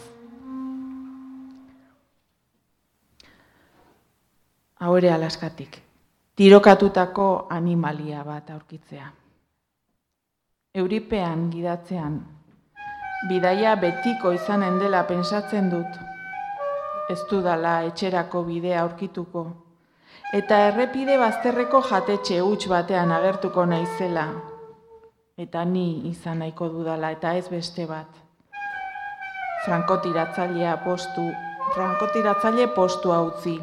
Haure alaskatik, tirokatutako animalia bat aurkitzea. Euripean gidatzean, bidaia betiko izanen dela pensatzen dut, ez dudala etxerako bidea aurkituko, eta errepide bazterreko jatetxe huts batean agertuko naizela, eta ni izan nahiko dudala, eta ez beste bat frankotiratzailea postu, frankotiratzaile postua utzi.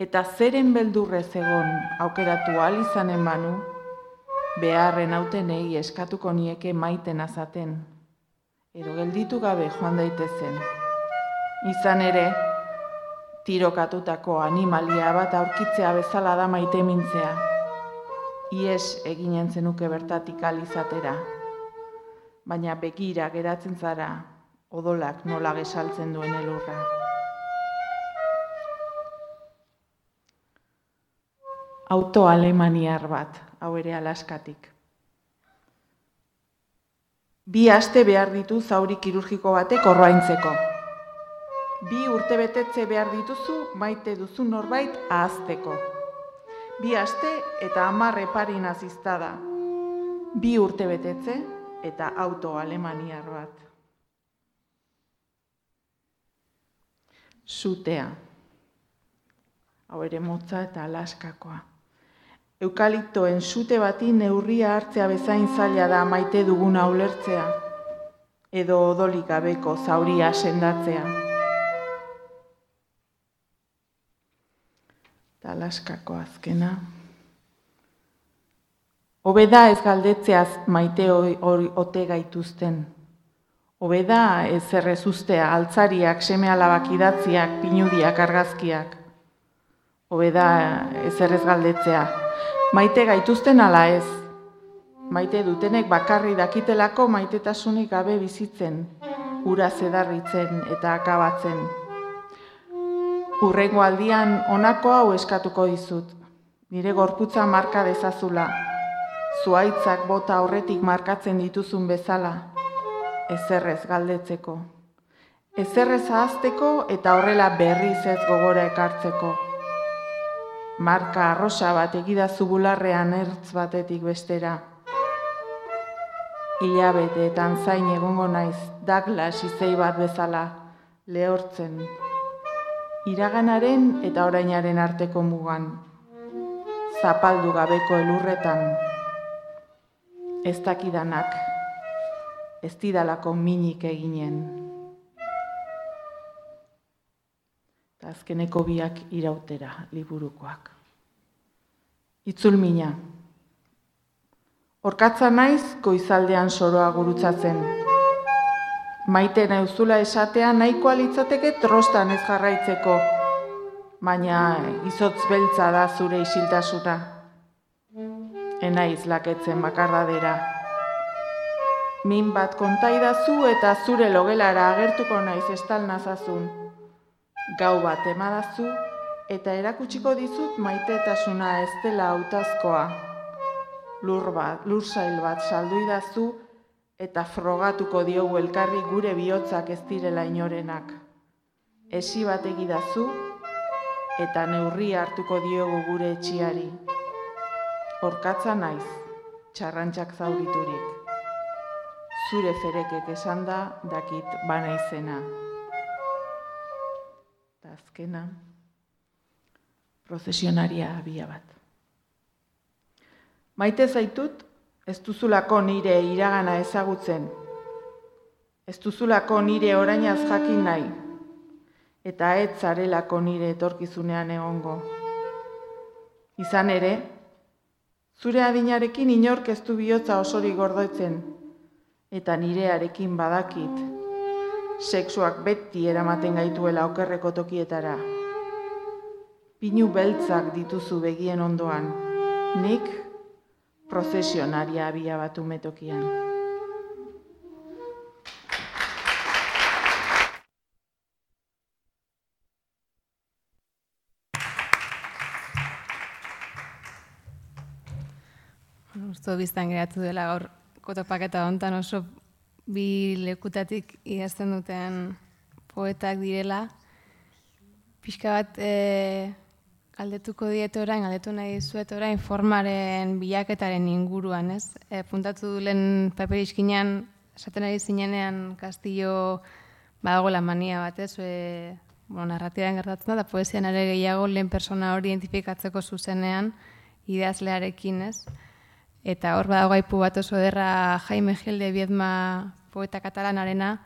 Eta zeren beldurrez egon aukeratu ahal izanen banu, beharren hautenei eskatuko nieke maiten azaten, edo gelditu gabe joan daitezen. Izan ere, tirokatutako animalia bat aurkitzea bezala da maite mintzea. Ies eginen zenuke bertatik alizatera, baina begira geratzen zara odolak nola gesaltzen duen elurra. Auto alemaniar bat, hau ere alaskatik. Bi aste behar ditu zauri kirurgiko batek orbaintzeko. Bi urte betetze behar dituzu maite duzu norbait ahazteko. Bi aste eta amarre pari naziztada. Bi urte betetze eta auto alemaniar bat. Zutea. Hau ere motza eta alaskakoa. Eukaliptoen zute bati neurria hartzea bezain zaila da maite duguna ulertzea, edo odolik gabeko zauria sendatzea. Eta alaskako azkena. Hobeda ez galdetzeaz maite ote gaituzten. Obeda ez errezustea, altzariak, seme alabak idatziak, pinudiak, argazkiak. Obeda ez errez galdetzea. Maite gaituzten ala ez. Maite dutenek bakarri dakitelako maitetasunik gabe bizitzen, ura zedarritzen eta akabatzen. Urrengo aldian honako hau eskatuko dizut. Nire gorputza marka dezazula. Zuaitzak bota horretik markatzen dituzun bezala ezerrez galdetzeko. Ezerrez ahazteko eta horrela berriz ez gogora ekartzeko. Marka arrosa bat egidazu bularrean ertz batetik bestera. Ilabeteetan zain egongo naiz Douglas izei bat bezala, lehortzen. Iraganaren eta orainaren arteko mugan. Zapaldu gabeko elurretan. Ez dakidanak. Ez didalako minik eginen. Eta azkeneko biak irautera liburukoak. Itzul mina. Orkatza naiz goizaldean soroa gurutzatzen. Maite nauzula esatea nahikoa litzateke trostan ez jarraitzeko, baina izotz beltza da zure isiltasuna. Enaiz laketzen bakardadera. Min bat kontaidazu eta zure logelara agertuko naiz estal nazazun. Gau bat emadazu eta erakutsiko dizut maitetasuna ez dela hautazkoa lur bat, lur zail bat saldu idazu, eta frogatuko diogu elkarri gure bihotzak ez direla inorenak. Esi bat egidazu, eta neurri hartuko diogu gure etxiari. Horkatza naiz, txarrantxak zauriturik. Zure ferekek esan da, dakit bana izena. Eta azkena, prozesionaria abia bat. Maite zaitut, ez duzulako nire iragana ezagutzen. Ez duzulako nire orainaz jakin nahi. Eta ez zarelako nire etorkizunean egongo. Izan ere, zure adinarekin inork ez du bihotza osori gordoetzen. Eta nirearekin badakit. Sexuak beti eramaten gaituela okerreko tokietara. Pinu beltzak dituzu begien ondoan. Nik prozesionaria abia bat umetokian. Usto biztan geratu dela gaur kotopaketa hontan oso bi lekutatik idazten duten poetak direla. Pixka bat e, Galdetuko diet orain, galdetu nahi zuet orain formaren bilaketaren inguruan, ez? E, puntatu lehen paperiskinean, esaten ari zinenean kastillo badago la mania bat, ez? E, bueno, narratiaren gertatzen da, poesian ere gehiago lehen persona hori identifikatzeko zuzenean ideazlearekin, ez? Eta hor badago aipu bat oso derra Jaime Gil de Biedma poeta katalanarena,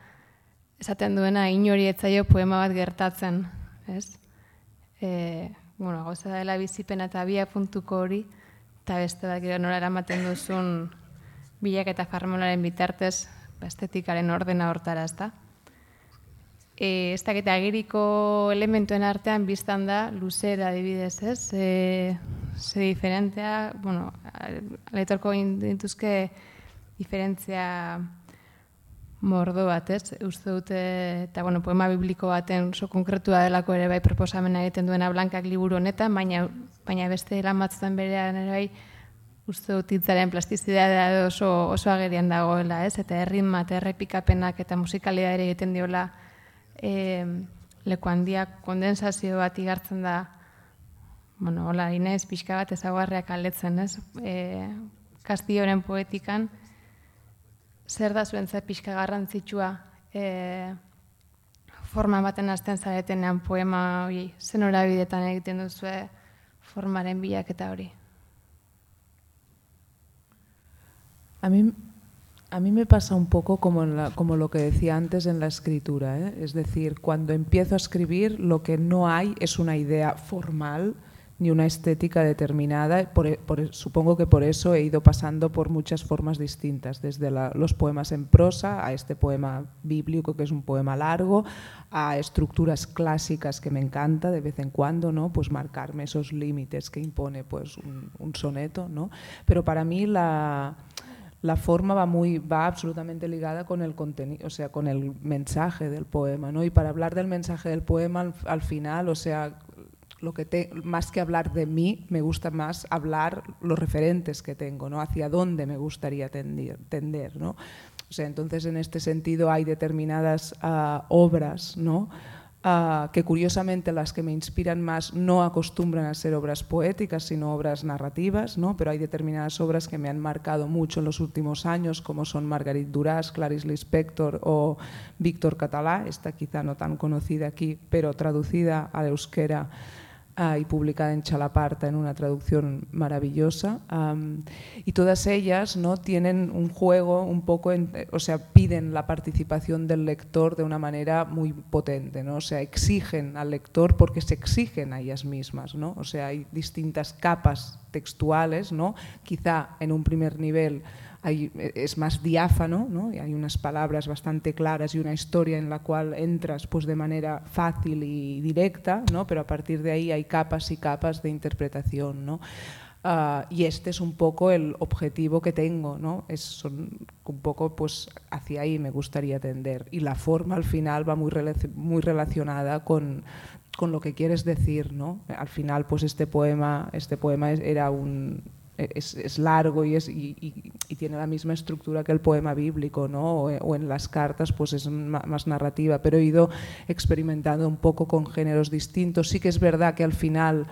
esaten duena inori etzaio poema bat gertatzen, ez? Eh, bueno, gauza dela bizipena eta bia puntuko hori, eta beste da, gero nora eramaten duzun bilak eta farmolaren bitartez, estetikaren ordena hortara, ez da. E, ez da, agiriko elementuen artean biztan da, luzera adibidez, ez? E, ze diferentea, bueno, aletorko dintuzke diferentzia mordo bat, ez? Uste dute, eta bueno, poema bibliko baten oso konkretua delako ere bai proposamena egiten duena blankak liburu honetan, baina, baina beste lan batzutan berean ere bai, uste dut hitzaren plastizidadea oso, oso agerian dagoela, ez? Eta erritma eta errepikapenak eta musikalidea ere egiten diola e, leku handiak kondensazio bat igartzen da, bueno, hola, inez, pixka bat ezaguarreak aletzen, ez? E, Kastioren poetikan, zer da zuen ze pixka garrantzitsua e, forma baten hasten zaretenean poema hori, zen bidetan egiten duzue formaren bilak eta hori? A mí, a mí me pasa un poco como, en la, como lo que decía antes en la escritura, ¿eh? es decir, cuando empiezo a escribir lo que no hay es una idea formal, ni una estética determinada. E, supongo que por eso he ido pasando por muchas formas distintas, desde los poemas en prosa a este poema bíblico que es un poema largo, a estructuras clásicas que me encanta de vez en cuando, ¿no? Pues marcarme esos límites que impone pues un, soneto, ¿no? Pero para mí la forma va muy va absolutamente ligada con el contenido, o sea, con el mensaje del poema, ¿no? Y para hablar del mensaje del poema al final, o sea, lo que te, más que hablar de mí, me gusta más hablar los referentes que tengo, ¿no? Hacia dónde me gustaría tender, ¿no? O sea, entonces en este sentido hay determinadas uh, obras, ¿no? Uh, que curiosamente las que me inspiran más no acostumbran a ser obras poéticas, sino obras narrativas, ¿no? pero hay determinadas obras que me han marcado mucho en los últimos años, como son Margarit Duras, Clarice Lispector o Víctor Catalá, esta quizá no tan conocida aquí, pero traducida al euskera uh, y publicada en Chalaparta en una traducción maravillosa. Y todas ellas ¿no? tienen un juego un poco, o sea, piden la participación del lector de una manera muy potente, ¿no? o sea, exigen al lector porque se exigen a ellas mismas, ¿no? o sea, hay distintas capas textuales, ¿no? quizá en un primer nivel hay, es más diáfano, ¿no? y hay unas palabras bastante claras y una historia en la cual entras pues, de manera fácil y directa, ¿no? pero a partir de ahí hay capas y capas de interpretación. ¿no? Uh, y este es un poco el objetivo que tengo, ¿no? Es un poco pues hacia ahí me gustaría tender y la forma al final va muy, muy relacionada con, con lo que quieres decir, ¿no? Al final pues este poema, este poema era un, es, largo y, tiene la misma estructura que el poema bíblico, o, en las cartas pues es más narrativa, pero he ido experimentando un poco con géneros distintos. Sí que es verdad que al final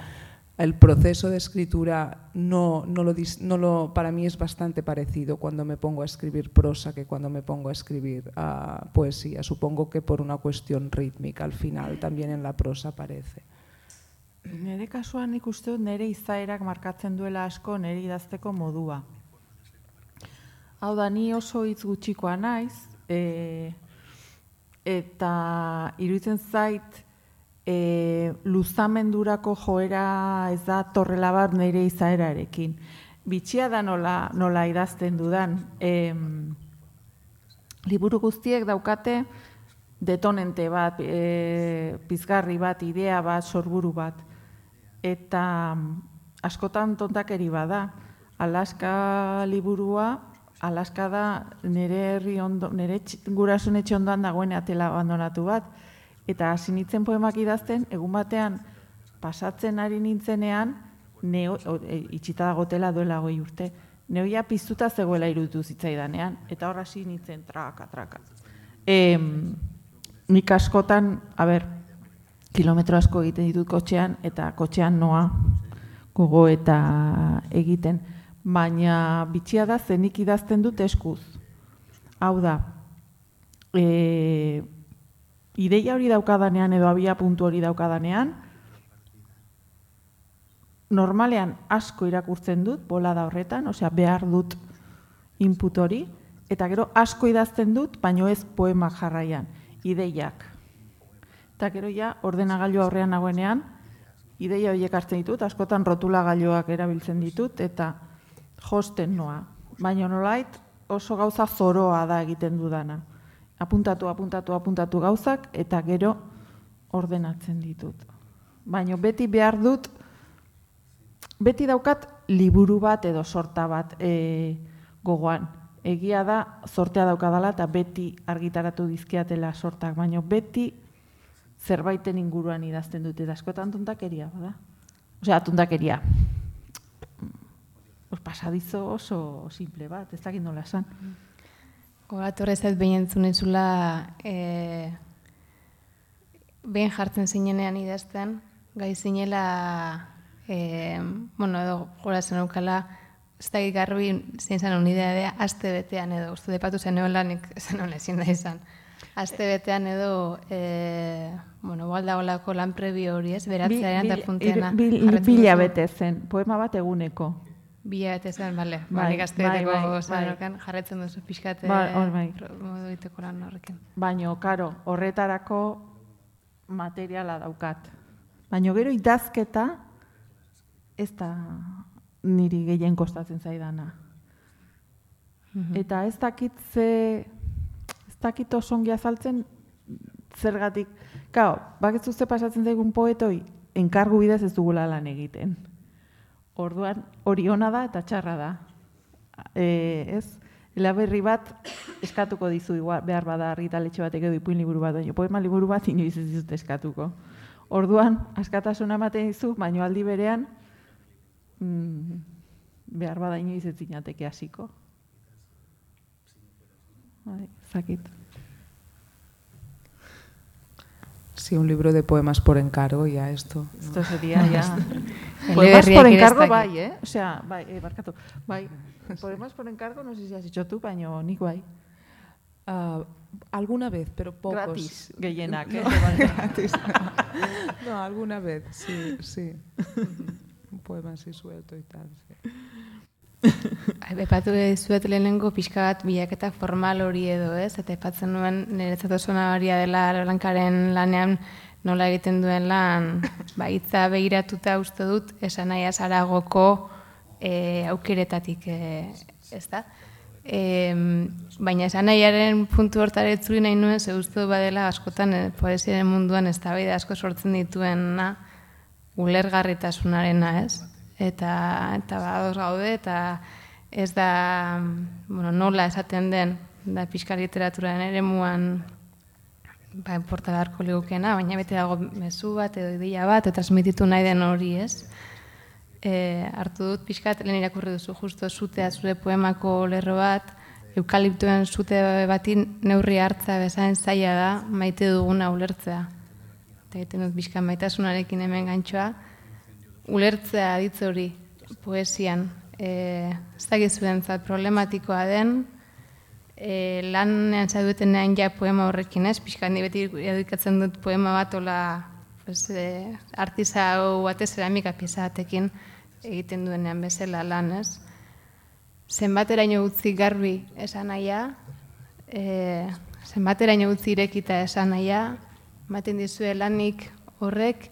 el proceso de escritura no, lo, para mí es bastante parecido cuando me pongo a escribir prosa que cuando me pongo a escribir uh, poesía. Supongo que por una cuestión rítmica al final también en la prosa aparece. Nere kasuan nik uste dut nere izaerak markatzen duela asko nere idazteko modua. Hau da, ni oso hitz gutxikoa naiz, e, eta iruditzen zait e, luzamendurako joera ez da torrela bat nire izaerarekin. Bitxia da nola, nola idazten dudan. E, liburu guztiek daukate detonente bat, e, pizgarri bat, idea bat, sorburu bat eta mm, askotan tontakeri bada. Alaska liburua, Alaska da nire herri ondo, nire gurasun etxe ondoan dagoen atela abandonatu bat. Eta hasi nintzen poemak idazten, egun batean pasatzen ari nintzenean, neo, e, itxita dagotela duela goi urte, neoia piztuta zegoela irutu zitzaidanean, eta horra hasi nintzen traka, traka. E, nik askotan, a ber, kilometro asko egiten ditut kotxean, eta kotxean noa gogo eta egiten. Baina bitxia da zenik idazten dut eskuz. Hau da, e, ideia hori daukadanean edo abia puntu hori daukadanean, normalean asko irakurtzen dut, bola da horretan, osea behar dut input hori, eta gero asko idazten dut, baino ez poema jarraian, ideiak eta gero ja ordenagailu aurrean nagoenean ideia horiek hartzen ditut, askotan rotula gailuak erabiltzen ditut eta josten noa. Baina nolait oso gauza zoroa da egiten dudana. Apuntatu, apuntatu, apuntatu gauzak eta gero ordenatzen ditut. Baina beti behar dut, beti daukat liburu bat edo sorta bat e, gogoan. Egia da, sortea daukadala eta beti argitaratu dizkiatela sortak, baina beti zerbaiten inguruan idazten dute, da askotan tontakeria, bada? Osea, tontakeria. Os pasadizo oso simple bat, ez dakit nola esan. Gogatu horrezat behin entzunezula e, behin jartzen zinenean idazten, gai zinela, e, bueno, edo gora zen aukala, ez da garbi zein zen unidea de aste betean edo, uste depatu zen lanik zen ezin da izan. Aste betean edo, e, bueno, balda olako lan prebio hori ez, beratzearen eta punteana. Bila bete zen, poema bat eguneko. Bila bete zen, bale. Bai, bai, aste bai, bai, bai. jarretzen duzu pixkate ba, bai. modu diteko lan horrekin. Baina, karo, horretarako materiala daukat. Baina gero idazketa ez da niri gehien kostatzen zaidana. Mhm. Eta ez dakitze dakit osongi azaltzen zergatik. Kao, bakizu ze pasatzen zaigun poetoi, enkargu bidez ez dugula lan egiten. Orduan, hori ona da eta txarra da. E, ez? Elaberri bat eskatuko dizu igual, behar bada argitaletxe batek edo ipuin liburu bat, baina poema liburu bat inoiz ez dizut eskatuko. Orduan, askatasuna ematen dizu, baino aldi berean, mm, behar bada inoiz ez zinateke hasiko. Bai, zakit. Sí, un libro de poemas por encargo, ya esto. ¿no? Esto sería ya. poemas por encargo, bai, eh? O sea, bai, eh, barkatu. Bai, poemas por encargo, no sé si has dicho tú, baino nik bai. Uh, alguna vez, pero pocos. Gratis, gehienak, no, gratis, no. no, alguna vez, sí, sí. un poema así suelto y tal, sí. Epatu zuet lehenengo pixka bat bilaketak formal hori edo, ez? Eta epatzen nuen niretzat oso nabaria dela lankaren lanean nola egiten duen lan, ba, itza begiratuta uste dut, esan nahi azaragoko e, aukeretatik, e, ez da? E, baina esan nahiaren puntu hortare etzuri nahi nuen, ze uste badela askotan e, poesiaren munduan ez da asko sortzen dituena ulergarritasunarena, ez? eta eta badoz gaude eta ez da bueno, nola esaten den da pixka literaturaren ere muan ba, enporta beharko ligukena, baina bete dago mezu bat edo ideia bat, eta transmititu nahi den hori ez. E, hartu dut pixkat, lehen irakurri duzu justo zutea zure poemako lerro bat, eukaliptuen zute batin neurri hartza bezain zaila da maite duguna ulertzea. Eta egiten dut pixka maitasunarekin hemen gantxoa, ulertzea aditz hori poesian. E, ez da gizuentzat problematikoa den, e, lanean zaduetenean ja poema horrekin ez, pixka handi beti edikatzen dut poema bat ola pues, e, artiza hau batez ceramika pizatekin egiten duenean bezala lan ez. Zenbateraino utzi garbi esan naia, e, zenbateraino utzi irekita esan naia, maten dizue lanik horrek,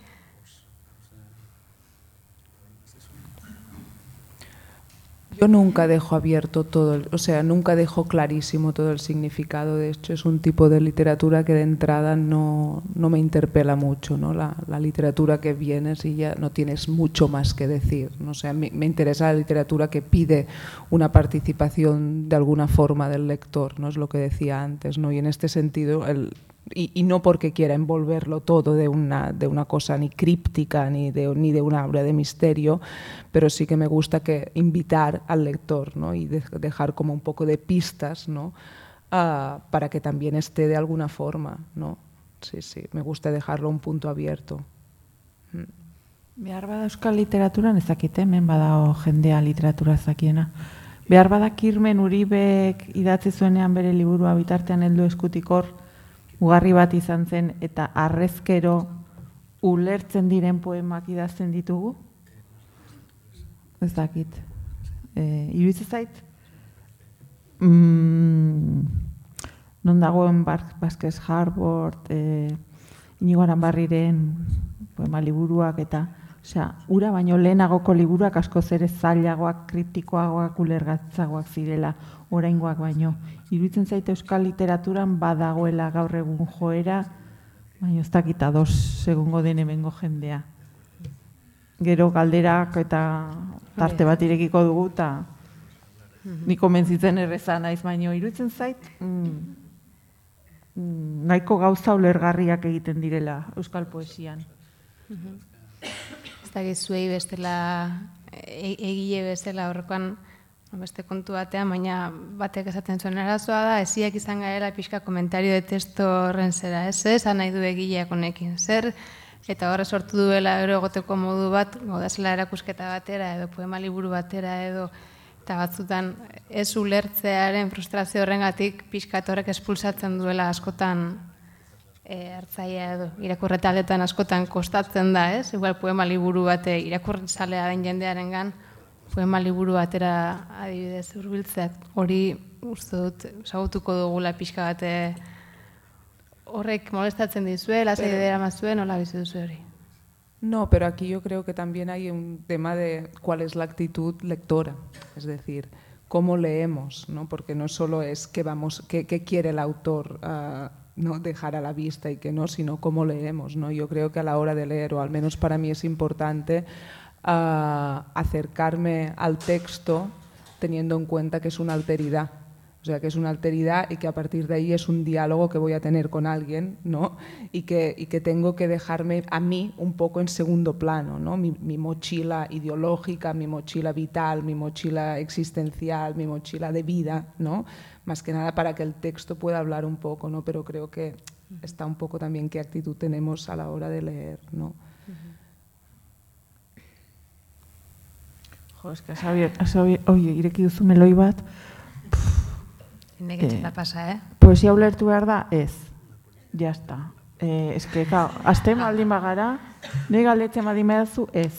Yo nunca dejo abierto todo, el, o sea, nunca dejo clarísimo todo el significado. De hecho, es un tipo de literatura que de entrada no, no me interpela mucho, ¿no? La, la, literatura que vienes y ya no tienes mucho más que decir. ¿no? O sea, me, me, interesa la literatura que pide una participación de alguna forma del lector, ¿no? Es lo que decía antes, ¿no? Y en este sentido, el, y, y, no porque quiera envolverlo todo de una, de una cosa ni críptica ni de, ni de una obra de misterio, pero sí que me gusta que invitar al lector ¿no? y de, dejar como un poco de pistas ¿no? Uh, para que también esté de alguna forma. ¿no? Sí, sí, me gusta dejarlo un punto abierto. Mm. Behar bada euskal literaturan ezakite, hemen badao jendea literatura ezakiena. Behar bada kirmen uribek idatzi zuenean bere liburua bitartean heldu eskutikor, ugarri bat izan zen eta arrezkero ulertzen diren poemak idazten ditugu? Ez dakit. E, Iruiz zait? Mm, non dagoen Baskes Harvard, e, inigo barriren poema liburuak eta Osea, ura baino lehenagoko liburuak asko zere zailagoak, kritikoagoak, ulergatzagoak zirela, oraingoak baino. Iruditzen zaite euskal literaturan badagoela gaur egun joera, baina ez dakita dos segungo den hemengo jendea. Gero galderak eta tarte bat irekiko dugu eta ni komentzitzen erreza naiz baino iruditzen zait mm, mm, nahiko gauza ulergarriak egiten direla euskal poesian. Ez da gizuei bestela e, egile bezala horrekoan beste kontu batean, baina batek esaten zuen arazoa da, eziak izan gaela pixka komentario de testo horren zera, ez? Ez, nahi du egileak honekin, zer, eta horre sortu duela ero egoteko modu bat, godazela erakusketa batera, edo poema liburu batera, edo, eta batzutan ez ulertzearen frustrazio horrengatik pixka horrek espulsatzen duela askotan e, hartzaia edo irakurretaletan askotan kostatzen da, ez? Igual poema liburu bate irakurretzalea den jendearen gan, poema liburu batera adibidez urbiltzeak hori uste dut sagutuko dugula pixka bate horrek molestatzen dizue, lasai dira mazuen, hola bizi duzu hori. No, pero aquí yo creo que también hay un tema de cuál es la actitud lectora, es decir, cómo leemos, ¿no? Porque no solo es qué vamos, qué, qué quiere el autor uh, no dejar a la vista y que no, sino cómo leemos, ¿no? Yo creo que a la hora de leer, o al menos para mí es importante uh, acercarme al texto teniendo en cuenta que es una alteridad. O sea, que es una alteridad y que a partir de ahí es un diálogo que voy a tener con alguien, ¿no? Y que, y que tengo que dejarme a mí un poco en segundo plano, ¿no? Mi, mi, mochila ideológica, mi mochila vital, mi mochila existencial, mi mochila de vida, ¿no? Más que nada para que el texto pueda hablar un poco, ¿no? Pero creo que está un poco también qué actitud tenemos a la hora de leer, ¿no? Jo, eska, Xavier, Xavier, oie, ireki duzu meloi bat, Neketxe da pasa, eh? Poesia ulertu behar da, ez. Ya está. Eh, es que, claro, azte maldin bagara, nire galdetzen maldin behazu, ez.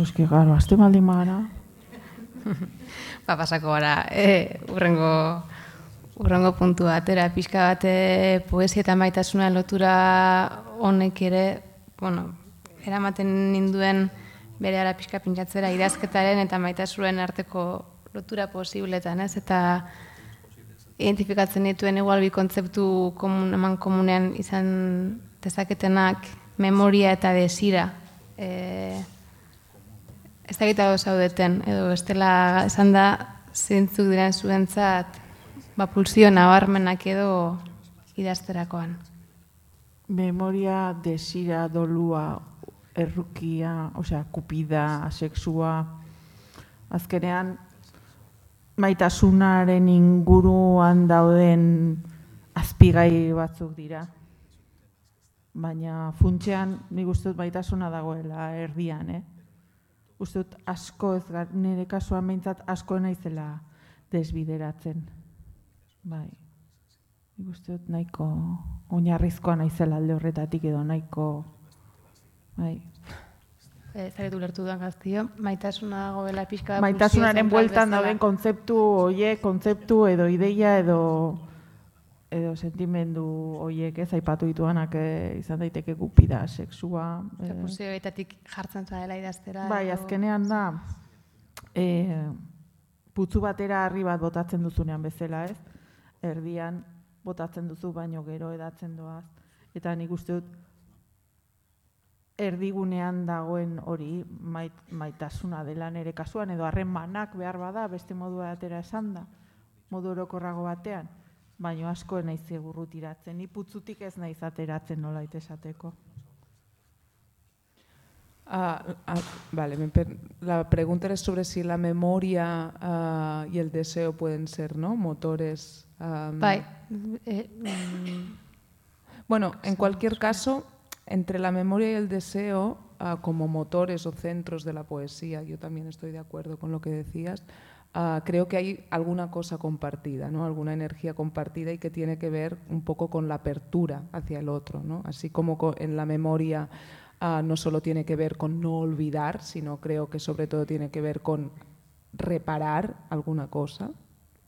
Es que, claro, azte maldin bagara. ba, pasako gara, e, urrengo, urrengo puntu atera, pixka bate poesia eta maitasuna lotura honek ere, bueno, eramaten ninduen, bere ara pixka pintzatzera idazketaren eta maitasuen arteko lotura posibletan, ez? Eta identifikatzen dituen igual bi kontzeptu komun, eman komunean izan dezaketenak memoria eta desira. E, ez da gitago zaudeten, edo estela esan da zintzuk diren zuentzat ba, pulsio nabarmenak edo idazterakoan. Memoria, desira, dolua, errukia, osea, kupida, sexua, azkenean, maitasunaren inguruan dauden azpigai batzuk dira. Baina funtzean, nik uste dut maitasuna dagoela erdian, eh? Uste dut asko ez nire kasuan behintzat asko naizela desbideratzen. Bai. Nik uste dut nahiko oinarrizkoa naizela alde horretatik edo nahiko Bai. Eh, Zaretu lertu duan gaztio, maitasuna dagoela pixka... Maitasunaren bueltan dauden kontzeptu, oie, kontzeptu edo ideia edo edo sentimendu hoiek ez aipatu dituanak eh, izan daiteke gupida, sexua... Eh. jartzen zaela idaztera. Bai, azkenean da, eh, putzu batera harri bat botatzen duzunean bezala, ez? Erdian botatzen duzu baino gero edatzen doaz. Eta nik uste dut, erdigunean dagoen hori mait, maitasuna dela nere kasuan edo harremanak behar bada beste modu batera esan da modu orokorrago batean baino asko naiz egurrutiratzen ni putzutik ez naiz ateratzen nola esateko Ah, ah, vale, la pregunta era sobre si la memoria uh, y el deseo pueden ser ¿no? motores. Um... Bai. Eh, mm. Bueno, en cualquier caso, entre la memoria y el deseo uh, como motores o centros de la poesía, yo también estoy de acuerdo con lo que decías, uh, creo que hay alguna cosa compartida, ¿no? alguna energía compartida y que tiene que ver un poco con la apertura hacia el otro. ¿no? Así como en la memoria uh, no solo tiene que ver con no olvidar, sino creo que sobre todo tiene que ver con reparar alguna cosa,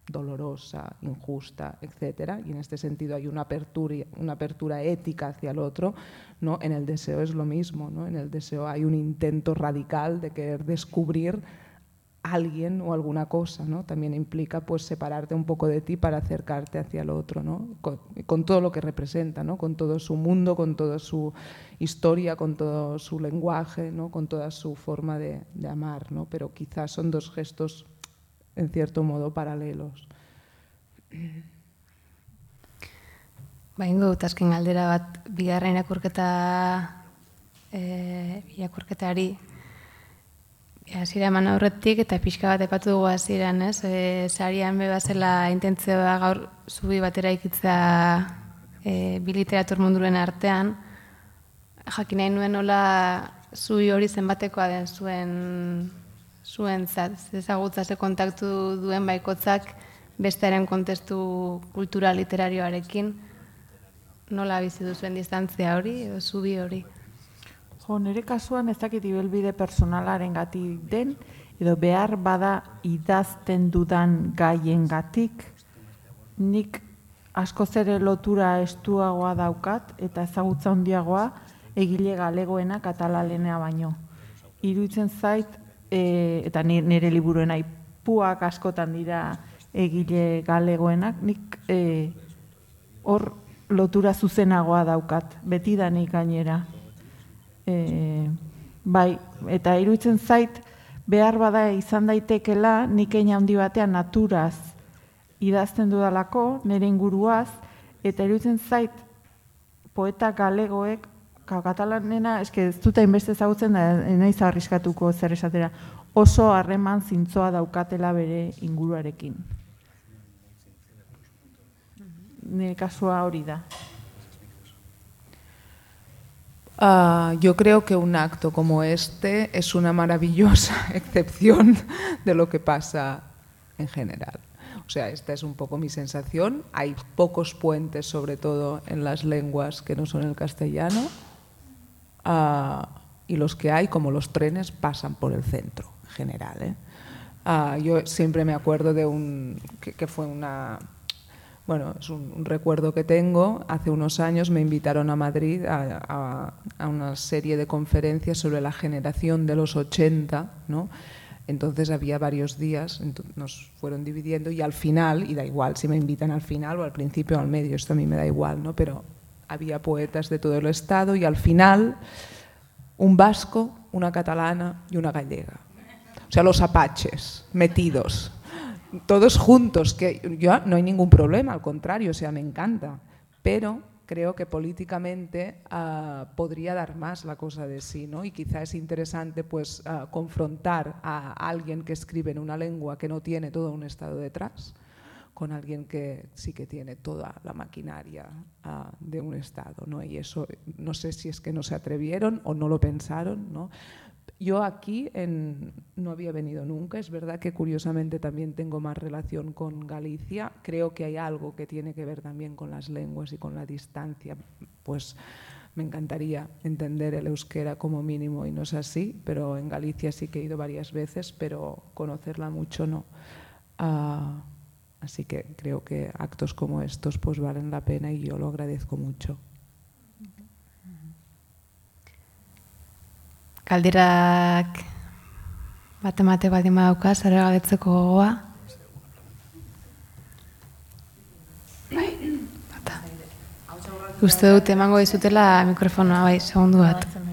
dolorosa, injusta, etcétera, y en este sentido hay una apertura, una apertura ética hacia el otro, ¿no? En el deseo es lo mismo, ¿no? En el deseo hay un intento radical de querer descubrir alguien o alguna cosa, ¿no? También implica pues separarte un poco de ti para acercarte hacia el otro, ¿no? Con, todo lo que representa, ¿no? Con todo su mundo, con toda su historia, con todo su lenguaje, ¿no? Con toda su forma de, de amar, ¿no? Pero quizás son dos gestos en cierto modo paralelos. Ba, ingo dut azken galdera bat, bigarren irakurketa e, irakurketari hasiera eman aurretik eta pixka bat epatu dugu hasieran, ez? E, sarian beba zela intentzioa gaur zubi batera ikitza e, bi literatur munduren artean, jakin nahi nuen nola zubi hori zenbatekoa den zuen zuen ezagutza ze kontaktu duen baikotzak bestearen kontestu kultura literarioarekin nola bizi duzuen distantzia hori edo zubi hori? Jo, nire kasuan ez dakit ibelbide personalaren gati den, edo behar bada idazten dudan gaien gatik, nik asko zere lotura estuagoa daukat, eta ezagutza handiagoa egile galegoena katalalenea baino. Iruitzen zait, e, eta nire liburuen aipuak askotan dira egile galegoenak, nik e, hor lotura zuzenagoa daukat, beti da nik gainera. E, bai, eta iruditzen zait, behar bada izan daitekela nik handi batean naturaz idazten dudalako, nire inguruaz, eta iruditzen zait poeta galegoek, katalanena, eske ez dut hainbeste ezagutzen da, naiz arriskatuko zer esatera, oso harreman zintzoa daukatela bere inguruarekin. Nire kasua hori da. Uh, yo creo que un acto como este es una maravillosa excepción de lo que pasa en general. O sea, esta es un poco mi sensación. Hay pocos puentes, sobre todo en las lenguas que no son el castellano, uh, y los que hay, como los trenes, pasan por el centro en general. ¿eh? Uh, yo siempre me acuerdo de un que, que fue una bueno, es un, un, recuerdo que tengo. Hace unos años me invitaron a Madrid a, a, a, una serie de conferencias sobre la generación de los 80, ¿no? Entonces había varios días, nos fueron dividiendo y al final, y da igual si me invitan al final o al principio o al medio, esto a mí me da igual, ¿no? Pero había poetas de todo el Estado y al final un vasco, una catalana y una gallega. O sea, los apaches metidos todos juntos, que yo no hay ningún problema, al contrario, o sea, me encanta, pero creo que políticamente uh, podría dar más la cosa de sí, ¿no? Y quizá es interesante pues uh, confrontar a alguien que escribe en una lengua que no tiene todo un estado detrás con alguien que sí que tiene toda la maquinaria uh, de un estado, ¿no? Y eso no sé si es que no se atrevieron o no lo pensaron, ¿no? Yo aquí en, no había venido nunca, es verdad que curiosamente también tengo más relación con Galicia, creo que hay algo que tiene que ver también con las lenguas y con la distancia, pues me encantaría entender el euskera como mínimo y no es así, pero en Galicia sí que he ido varias veces, pero conocerla mucho no. Uh, así que creo que actos como estos pues valen la pena y yo lo agradezco mucho. Kalderak bat emate bat ima dauka, zare gabetzeko gogoa. Bai, bata. Uste dut emango dizutela mikrofonoa, bai, segundu bat.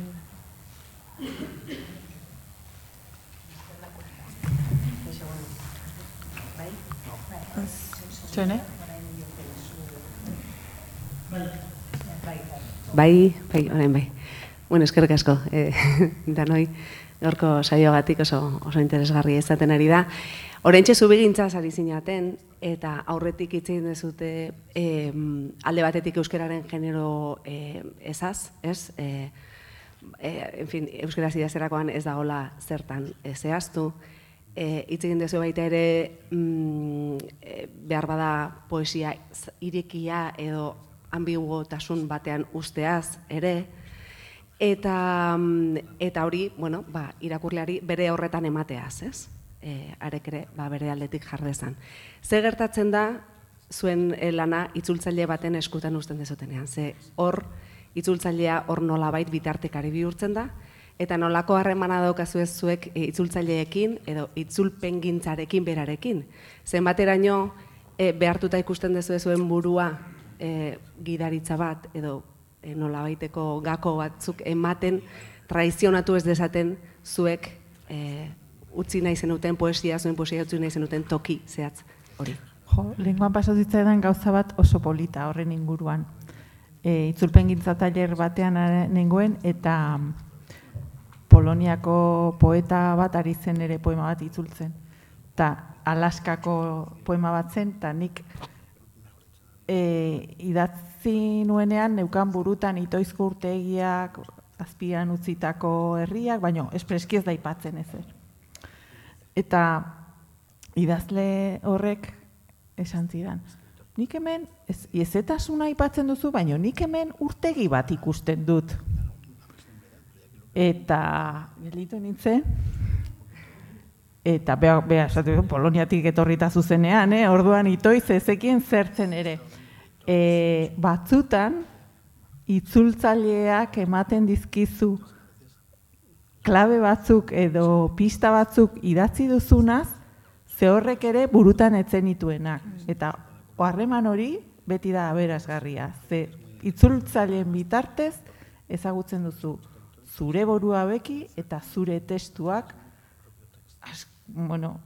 Txone? Bai, bai, orain bai. Bueno, eskerrik asko, eh, danoi, gaurko saioagatik oso, oso interesgarri ezaten ari da. Horentxe zubigintza zari zinaten, eta aurretik itzein dezute eh, alde batetik euskararen genero eh, ezaz, ez? Eh, eh, en fin, euskara zidazerakoan ez dagola zertan eh, zehaztu. Eh, itzein dezu baita ere mm, eh, behar bada poesia irekia edo ambiguotasun batean usteaz ere, eta mm, eta hori, bueno, ba, irakurleari bere horretan emateaz, ez? Eh, arek ere, ba, bere aldetik jardezan. Ze gertatzen da zuen lana itzultzaile baten eskutan uzten dezutenean? Ze hor itzultzailea hor nolabait bitartekari bihurtzen da eta nolako harremana daukazu ez zuek e, itzultzaileekin edo itzulpengintzarekin berarekin. Zenbateraino e, behartuta ikusten dezu zuen burua e, gidaritza bat edo e, nola baiteko gako batzuk ematen, traizionatu ez dezaten zuek e, utzi nahi zenuten poesia, zuen poesia utzi nahi zenuten toki zehatz hori. Jo, lenguan paso zitzaidan gauza bat oso polita horren inguruan. E, itzulpen gintza batean nengoen eta Poloniako poeta bat ari zen ere poema bat itzultzen. Ta Alaskako poema bat zen, eta nik e, idatz utzi nuenean neukan burutan itoizko urtegiak azpian utzitako herriak, baino espreski ez da ipatzen ez Eta idazle horrek esan zidan. Nik hemen, ez, ezetasuna aipatzen duzu, baino nik hemen urtegi bat ikusten dut. Eta, gelitu nintzen, eta beha, beha, Poloniatik etorrita zuzenean, eh? orduan itoiz ezekien zertzen ere e, batzutan itzultzaileak ematen dizkizu klabe batzuk edo pista batzuk idatzi duzunaz, ze horrek ere burutan etzen dituenak. Eta harreman hori beti da aberazgarria. Ze itzultzaileen bitartez ezagutzen duzu zure borua beki eta zure testuak bueno,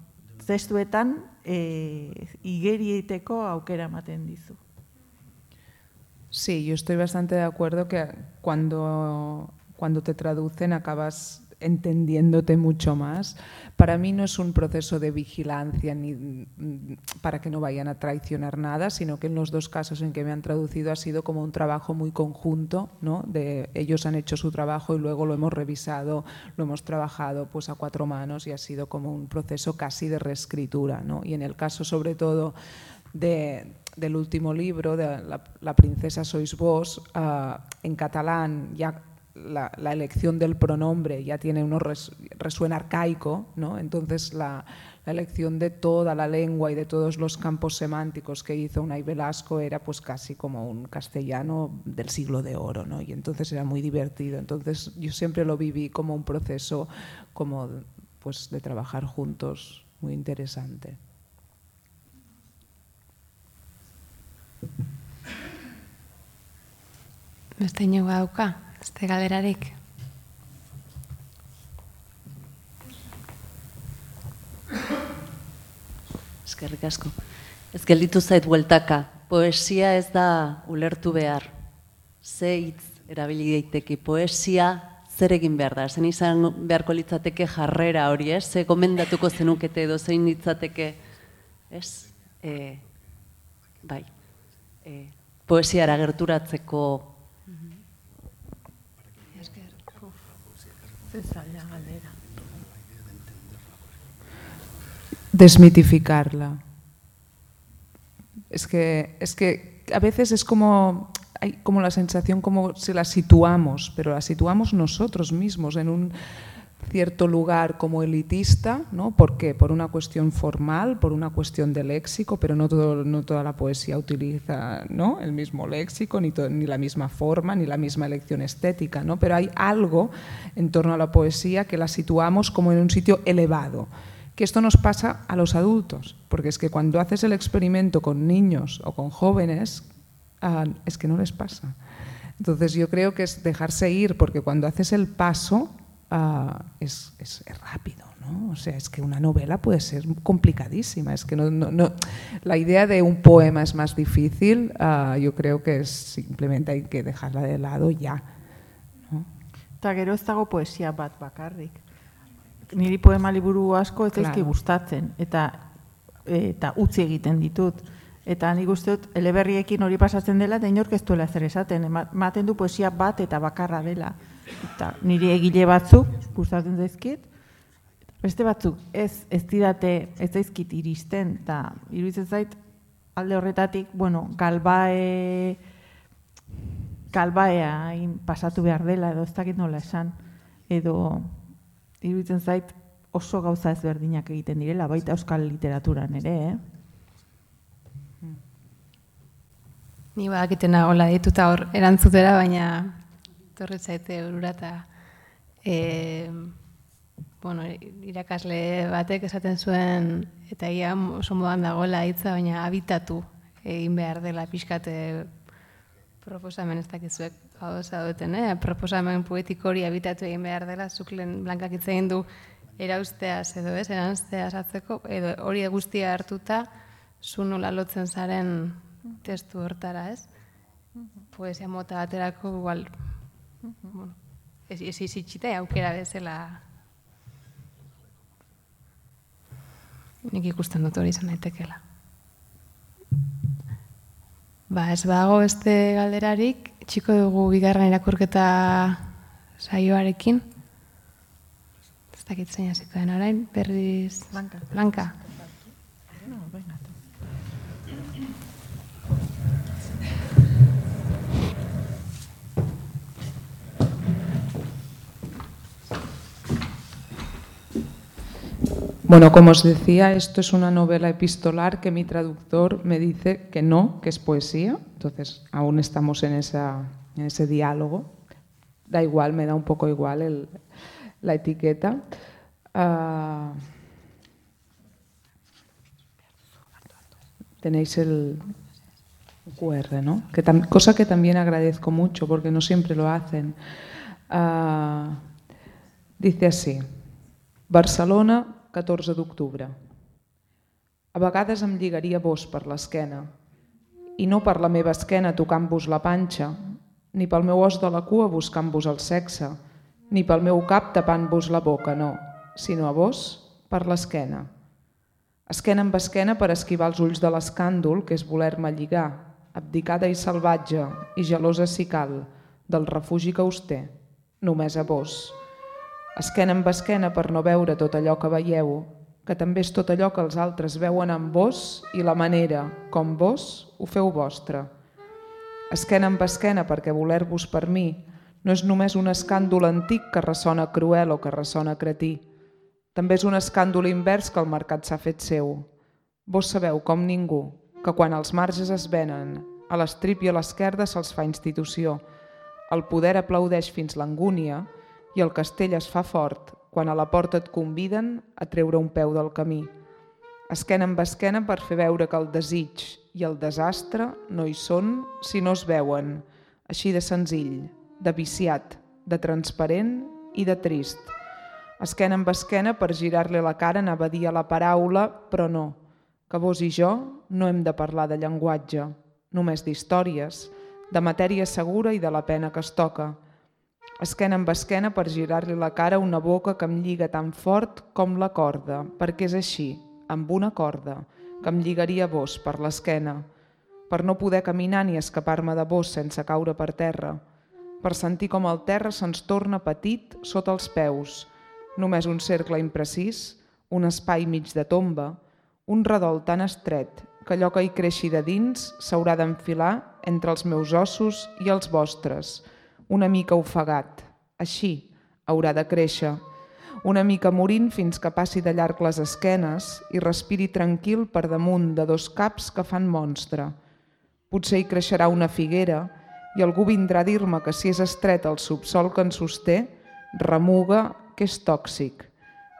testuetan e, igerieteko aukera ematen dizu. Sí, yo estoy bastante de acuerdo que cuando, cuando te traducen acabas entendiéndote mucho más. Para mí no es un proceso de vigilancia ni mm, para que no vayan a traicionar nada, sino que en los dos casos en que me han traducido ha sido como un trabajo muy conjunto, ¿no? De ellos han hecho su trabajo y luego lo hemos revisado, lo hemos trabajado pues a cuatro manos y ha sido como un proceso casi de reescritura, ¿no? Y en el caso sobre todo de, del último libro, de La, princesa sois vos, uh, en catalán ya la, elección del pronombre ya tiene uno resuena arcaico, ¿no? entonces la, elección de toda la lengua y de todos los campos semánticos que hizo Unai Velasco era pues casi como un castellano del siglo de oro, ¿no? y entonces era muy divertido. Entonces yo siempre lo viví como un proceso como pues de trabajar juntos muy interesante. Este galerarik. Eskerrik asko. Ez gelditu zait bueltaka. Poesia ez da ulertu behar. Ze hitz erabili daiteke poesia zer egin behar da? Zen izan beharko litzateke jarrera hori, ez? Ze gomendatuko zenukete edo zein litzateke, ez? E, bai. E, poesiara gerturatzeko Desmitificarla. Es que, es que a veces es como, hay como la sensación como si la situamos, pero la situamos nosotros mismos en un cierto lugar como elitista, ¿no? ¿Por qué? Por una cuestión formal, por una cuestión de léxico, pero no, todo, no toda la poesía utiliza ¿no? el mismo léxico, ni, ni la misma forma, ni la misma elección estética, ¿no? Pero hay algo en torno a la poesía que la situamos como en un sitio elevado. Que esto nos pasa a los adultos, porque es que cuando haces el experimento con niños o con jóvenes, ah, es que no les pasa. Entonces yo creo que es dejarse ir, porque cuando haces el paso, uh, es, es, es, rápido, ¿no? O sea, es que una novela puede ser complicadísima. Es que no, no, no la idea de un poema es más difícil, uh, yo creo que es simplemente hay que dejarla de lado ya. ¿no? Eta gero ez dago poesia bat bakarrik. Niri poema liburu asko ez claro. gustatzen, eta, eta utzi egiten ditut. Eta nik uste dut, eleberriekin hori pasatzen dela, da inork ez duela zer esaten, ematen du poesia bat eta bakarra dela eta nire egile batzuk gustatzen zaizkit. Beste batzuk ez ez didate ez zaizkit iristen eta iruditzen zait alde horretatik bueno galbae galbaea pasatu behar dela edo ez dakit nola esan edo iruditzen zait oso gauza ezberdinak egiten direla baita euskal literaturan ere eh? Ni badakitena hola dituta hor erantzutera, baina torre zaite urura eta e, bueno, irakasle batek esaten zuen eta ia oso modan dagoela hitza, baina habitatu egin behar dela pixkate proposamen ez dakizuek hau zaudeten, eh? proposamen poetiko hori habitatu egin behar dela, zuklen blankak hitz egin du erausteaz edo ez, eranzteaz atzeko, edo hori guztia hartuta, zu nola lotzen zaren testu hortara, ez? Poesia mota baterako igual bueno, ez izitxita aukera bezala nik ikusten dut hori izan daitekela. Ba, ez bago beste galderarik, txiko dugu bigarren irakurketa saioarekin. Ez dakit zein hasiko den orain, berriz... Blanka. Blanka. Bueno, como os decía, esto es una novela epistolar que mi traductor me dice que no, que es poesía. Entonces, aún estamos en, esa, ese diálogo. Da igual, me da un poco igual el, la etiqueta. Uh, tenéis el QR, ¿no? Que cosa que también agradezco mucho porque no siempre lo hacen. Uh, dice así, Barcelona 14 d'octubre. A vegades em lligaria vos per l'esquena, i no per la meva esquena tocant-vos la panxa, ni pel meu os de la cua buscant-vos el sexe, ni pel meu cap tapant-vos la boca, no, sinó a vos per l'esquena. Esquena amb esquena per esquivar els ulls de l'escàndol, que és voler-me lligar, abdicada i salvatge i gelosa si cal, del refugi que us té, només a vos. Esquena amb esquena per no veure tot allò que veieu, que també és tot allò que els altres veuen en vos i la manera com vos ho feu vostre. Esquena amb esquena perquè voler-vos per mi no és només un escàndol antic que ressona cruel o que ressona cretí. També és un escàndol invers que el mercat s'ha fet seu. Vos sabeu, com ningú, que quan els marges es venen, a l'estrip i a l'esquerda se'ls fa institució. El poder aplaudeix fins l'angúnia i el castell es fa fort quan a la porta et conviden a treure un peu del camí. Esquena amb esquena per fer veure que el desig i el desastre no hi són si no es veuen, així de senzill, de viciat, de transparent i de trist. Esquena amb esquena per girar-li la cara anava a dir a la paraula, però no, que vos i jo no hem de parlar de llenguatge, només d'històries, de matèria segura i de la pena que es toca. Esquena amb esquena per girar-li la cara una boca que em lliga tan fort com la corda, perquè és així, amb una corda, que em lligaria vos per l'esquena, per no poder caminar ni escapar-me de vos sense caure per terra, per sentir com el terra se'ns torna petit sota els peus, només un cercle imprecís, un espai mig de tomba, un redol tan estret que allò que hi creixi de dins s'haurà d'enfilar entre els meus ossos i els vostres, una mica ofegat. Així haurà de créixer, una mica morint fins que passi de llarg les esquenes i respiri tranquil per damunt de dos caps que fan monstre. Potser hi creixerà una figuera i algú vindrà a dir-me que si és estret el subsol que ens sosté, remuga que és tòxic.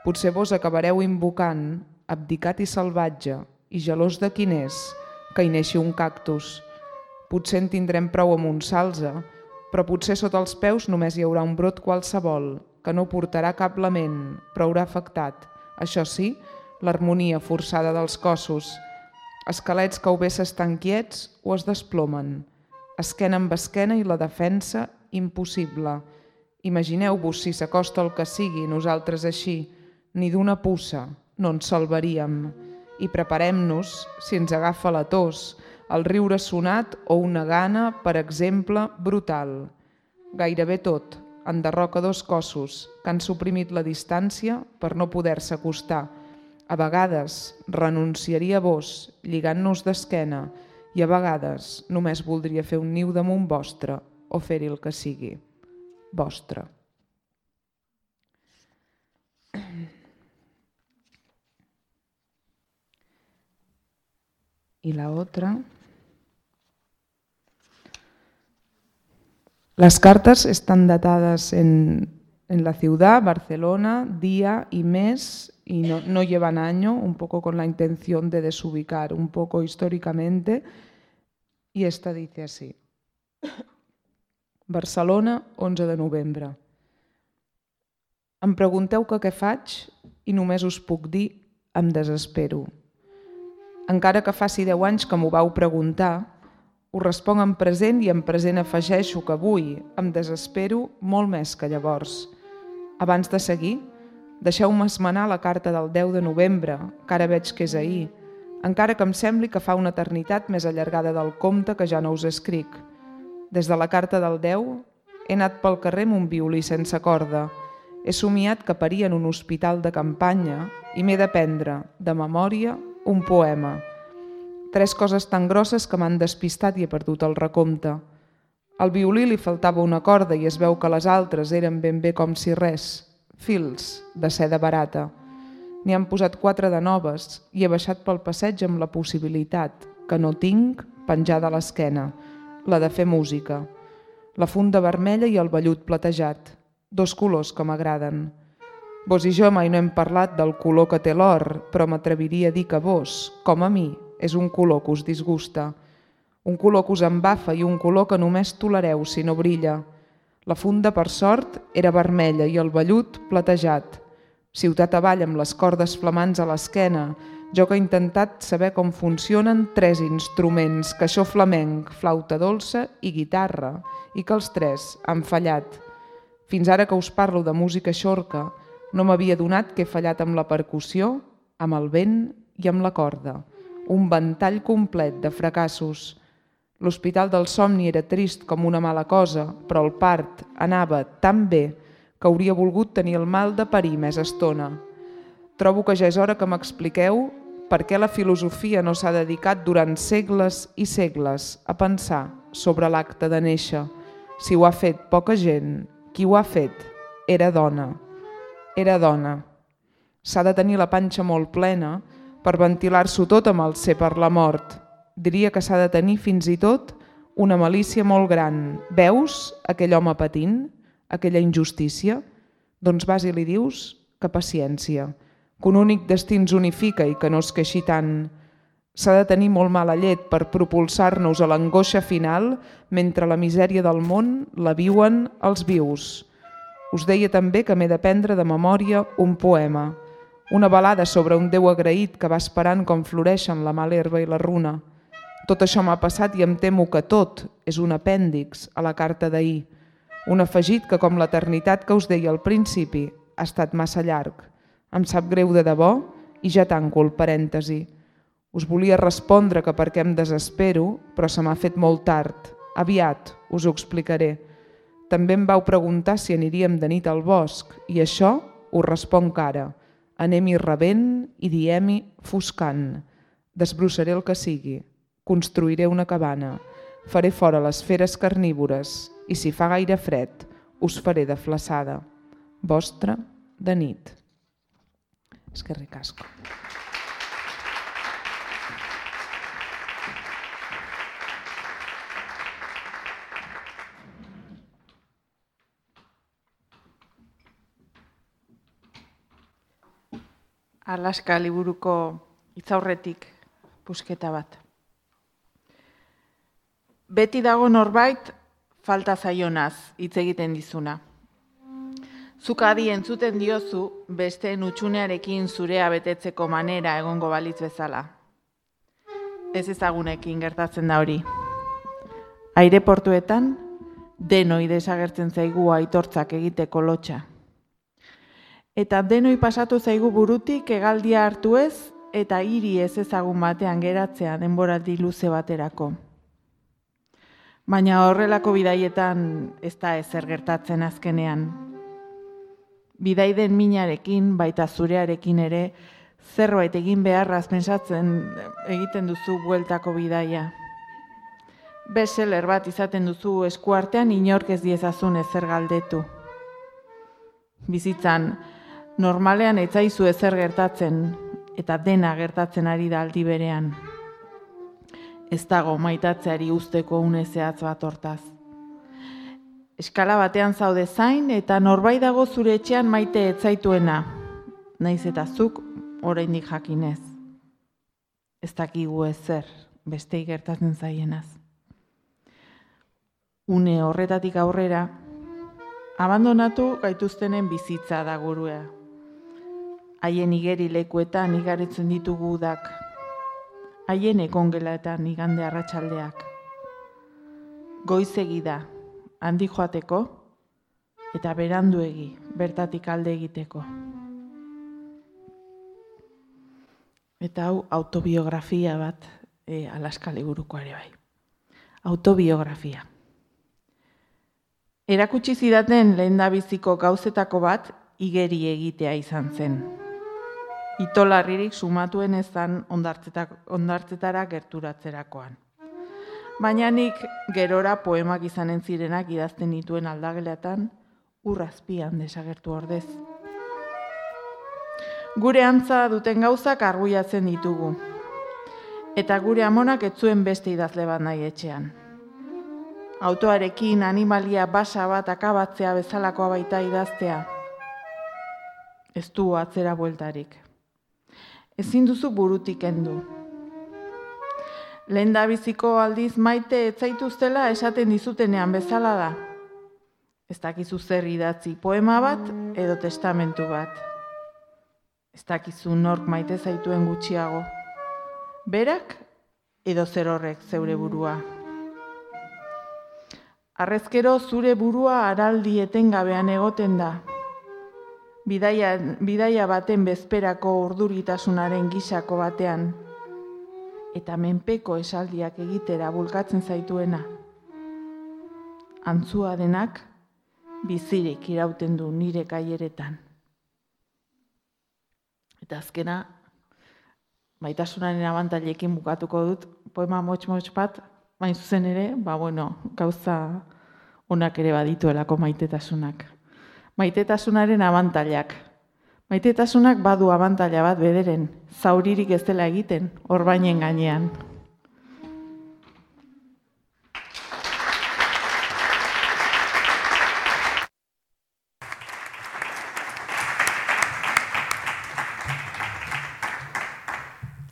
Potser vos acabareu invocant, abdicat i salvatge, i gelós de quin és, que hi neixi un cactus. Potser en tindrem prou amb un salze, però potser sota els peus només hi haurà un brot qualsevol, que no portarà cap lament, però haurà afectat, això sí, l'harmonia forçada dels cossos. Esquelets que o bé s'estan quiets o es desplomen esquena amb esquena i la defensa impossible. Imagineu-vos si s'acosta el que sigui, nosaltres així, ni d'una puça no ens salvaríem. I preparem-nos, si ens agafa la tos, el riure sonat o una gana, per exemple, brutal. Gairebé tot, enderroca dos cossos que han suprimit la distància per no poder-se acostar. A vegades renunciaria a vos, lligant-nos d'esquena, i a vegades només voldria fer un niu damunt vostre o fer-hi el que sigui vostre. Y la otra. Las cartas están datadas en, en la ciudad, Barcelona, día y mes, y no, no, llevan año, un poco con la intención de desubicar un poco históricamente. Y esta dice así. Barcelona, 11 de novembre. Em pregunteu que què faig i només us puc dir em desespero. Encara que faci 10 anys que m'ho vau preguntar, ho responc en present i en present afegeixo que avui em desespero molt més que llavors. Abans de seguir, Deixeu-me esmenar la carta del 10 de novembre, que ara veig que és ahir, encara que em sembli que fa una eternitat més allargada del compte que ja no us escric. Des de la carta del 10 he anat pel carrer amb un violí sense corda. He somiat que paria en un hospital de campanya i m'he d'aprendre, de memòria, un poema. Tres coses tan grosses que m'han despistat i he perdut el recompte. Al violí li faltava una corda i es veu que les altres eren ben bé com si res, fils de seda barata. N'hi han posat quatre de noves i he baixat pel passeig amb la possibilitat, que no tinc, penjada a l'esquena, la de fer música. La funda vermella i el vellut platejat, dos colors que m'agraden. Vos i jo mai no hem parlat del color que té l'or, però m'atreviria a dir que vos, com a mi, és un color que us disgusta. Un color que us embafa i un color que només tolereu si no brilla, la funda, per sort, era vermella i el vellut platejat. Ciutat avall amb les cordes flamants a l'esquena, jo que he intentat saber com funcionen tres instruments, caixó flamenc, flauta dolça i guitarra, i que els tres han fallat. Fins ara que us parlo de música xorca, no m'havia donat que he fallat amb la percussió, amb el vent i amb la corda. Un ventall complet de fracassos. L'Hospital del Somni era trist com una mala cosa, però el part anava tan bé que hauria volgut tenir el mal de parir més estona. Trobo que ja és hora que m'expliqueu per què la filosofia no s'ha dedicat durant segles i segles a pensar sobre l'acte de néixer. Si ho ha fet poca gent, qui ho ha fet era dona. Era dona. S'ha de tenir la panxa molt plena per ventilar-s'ho tot amb el ser per la mort. Diria que s'ha de tenir fins i tot una malícia molt gran. Veus aquell home patint? aquella injustícia, doncs vas i li dius que paciència, que un únic destí ens unifica i que no es queixi tant. S'ha de tenir molt mala llet per propulsar-nos a l'angoixa final mentre la misèria del món la viuen els vius. Us deia també que m'he d'aprendre de memòria un poema, una balada sobre un Déu agraït que va esperant com floreixen la mala herba i la runa. Tot això m'ha passat i em temo que tot és un apèndix a la carta d'ahir, un afegit que, com l'eternitat que us deia al principi, ha estat massa llarg. Em sap greu de debò i ja tanco el parèntesi. Us volia respondre que perquè em desespero, però se m'ha fet molt tard. Aviat us ho explicaré. També em vau preguntar si aniríem de nit al bosc i això ho responc ara. Anem-hi rebent i diem-hi foscant. Desbrossaré el que sigui. Construiré una cabana. Faré fora les feres carnívores i si fa gaire fred us faré de flaçada. Vostra de nit. És que ricasco. Alaska liburuko itzaurretik pusketa bat. Beti dago norbait falta zaionaz hitz egiten dizuna. Zuk adi entzuten diozu beste utxunearekin zurea betetzeko manera egongo balitz bezala. Ez ezagunekin gertatzen da hori. Aireportuetan denoi desagertzen zaigu aitortzak egiteko lotxa. Eta denoi pasatu zaigu burutik egaldia hartu ez eta hiri ez ezagun batean geratzea denboraldi luze baterako. Baina horrelako bidaietan ez da ezer gertatzen azkenean. Bidaiden minarekin, baita zurearekin ere, zerbait egin beharraz pensatzen egiten duzu bueltako bidaia. Beseler bat izaten duzu eskuartean inork ez diezazun ezer galdetu. Bizitzan, normalean etzaizu ezer gertatzen, eta dena gertatzen ari da aldi berean ez dago maitatzeari usteko une zehatz bat hortaz. Eskala batean zaude zain eta norbait dago zure etxean maite etzaituena, naiz eta zuk oraindik jakinez. Ez dakigu ezer beste gertatzen zaienaz. Une horretatik aurrera, abandonatu gaituztenen bizitza da gurua. Haien igeri lekuetan igaritzen ditugu udak, haien ekongelaetan igande arratsaldeak. Goizegi da, handi joateko, eta beranduegi, bertatik alde egiteko. Eta hau autobiografia bat e, alaska liburuko ere bai. Autobiografia. Erakutsi zidaten lehen biziko gauzetako bat igeri egitea izan zen itolarririk sumatuen ezan ondartzetara gerturatzerakoan. Baina nik gerora poemak izanen zirenak idazten dituen aldageleatan urrazpian desagertu ordez. Gure antza duten gauzak arguiatzen ditugu. Eta gure amonak etzuen beste idazle bat nahi etxean. Autoarekin animalia basa bat akabatzea bezalakoa baita idaztea. Ez du atzera bueltarik ezin duzu burutik endu. Lehen biziko aldiz maite etzaituztela esaten dizutenean bezala da. Ez dakizu zer idatzi poema bat edo testamentu bat. Ez dakizu nork maite zaituen gutxiago. Berak edo zer horrek zeure burua. Arrezkero zure burua araldi etengabean egoten da. Bidaia, bidaia baten bezperako urduritasunaren gisako batean. Eta menpeko esaldiak egitera bulkatzen zaituena. Antzua denak bizirik irauten du nire kaieretan. Eta azkena, maitasunaren abantailekin bukatuko dut, poema motx-motx bat, bain zuzen ere, ba bueno, gauza onak ere badituelako maitetasunak. Maitetasunaren abantailak. Maitetasunak badu abantaila bat bederen, zauririk ez dela egiten, orbainen gainean.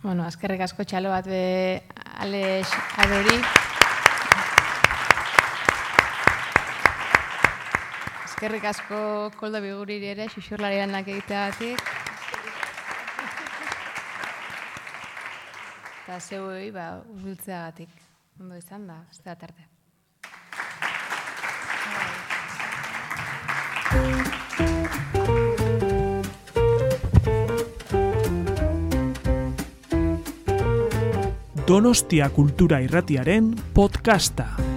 Bueno, azkerrik asko txalo bat be Alex Adori. Azkerrik asko koldo biguriri ere, xuxurlari lanak egiteagatik. Eta zeuei, ba, urbiltzeagatik. Ondo izan da, ez da tarte. Donostia Kultura Irratiaren podcasta.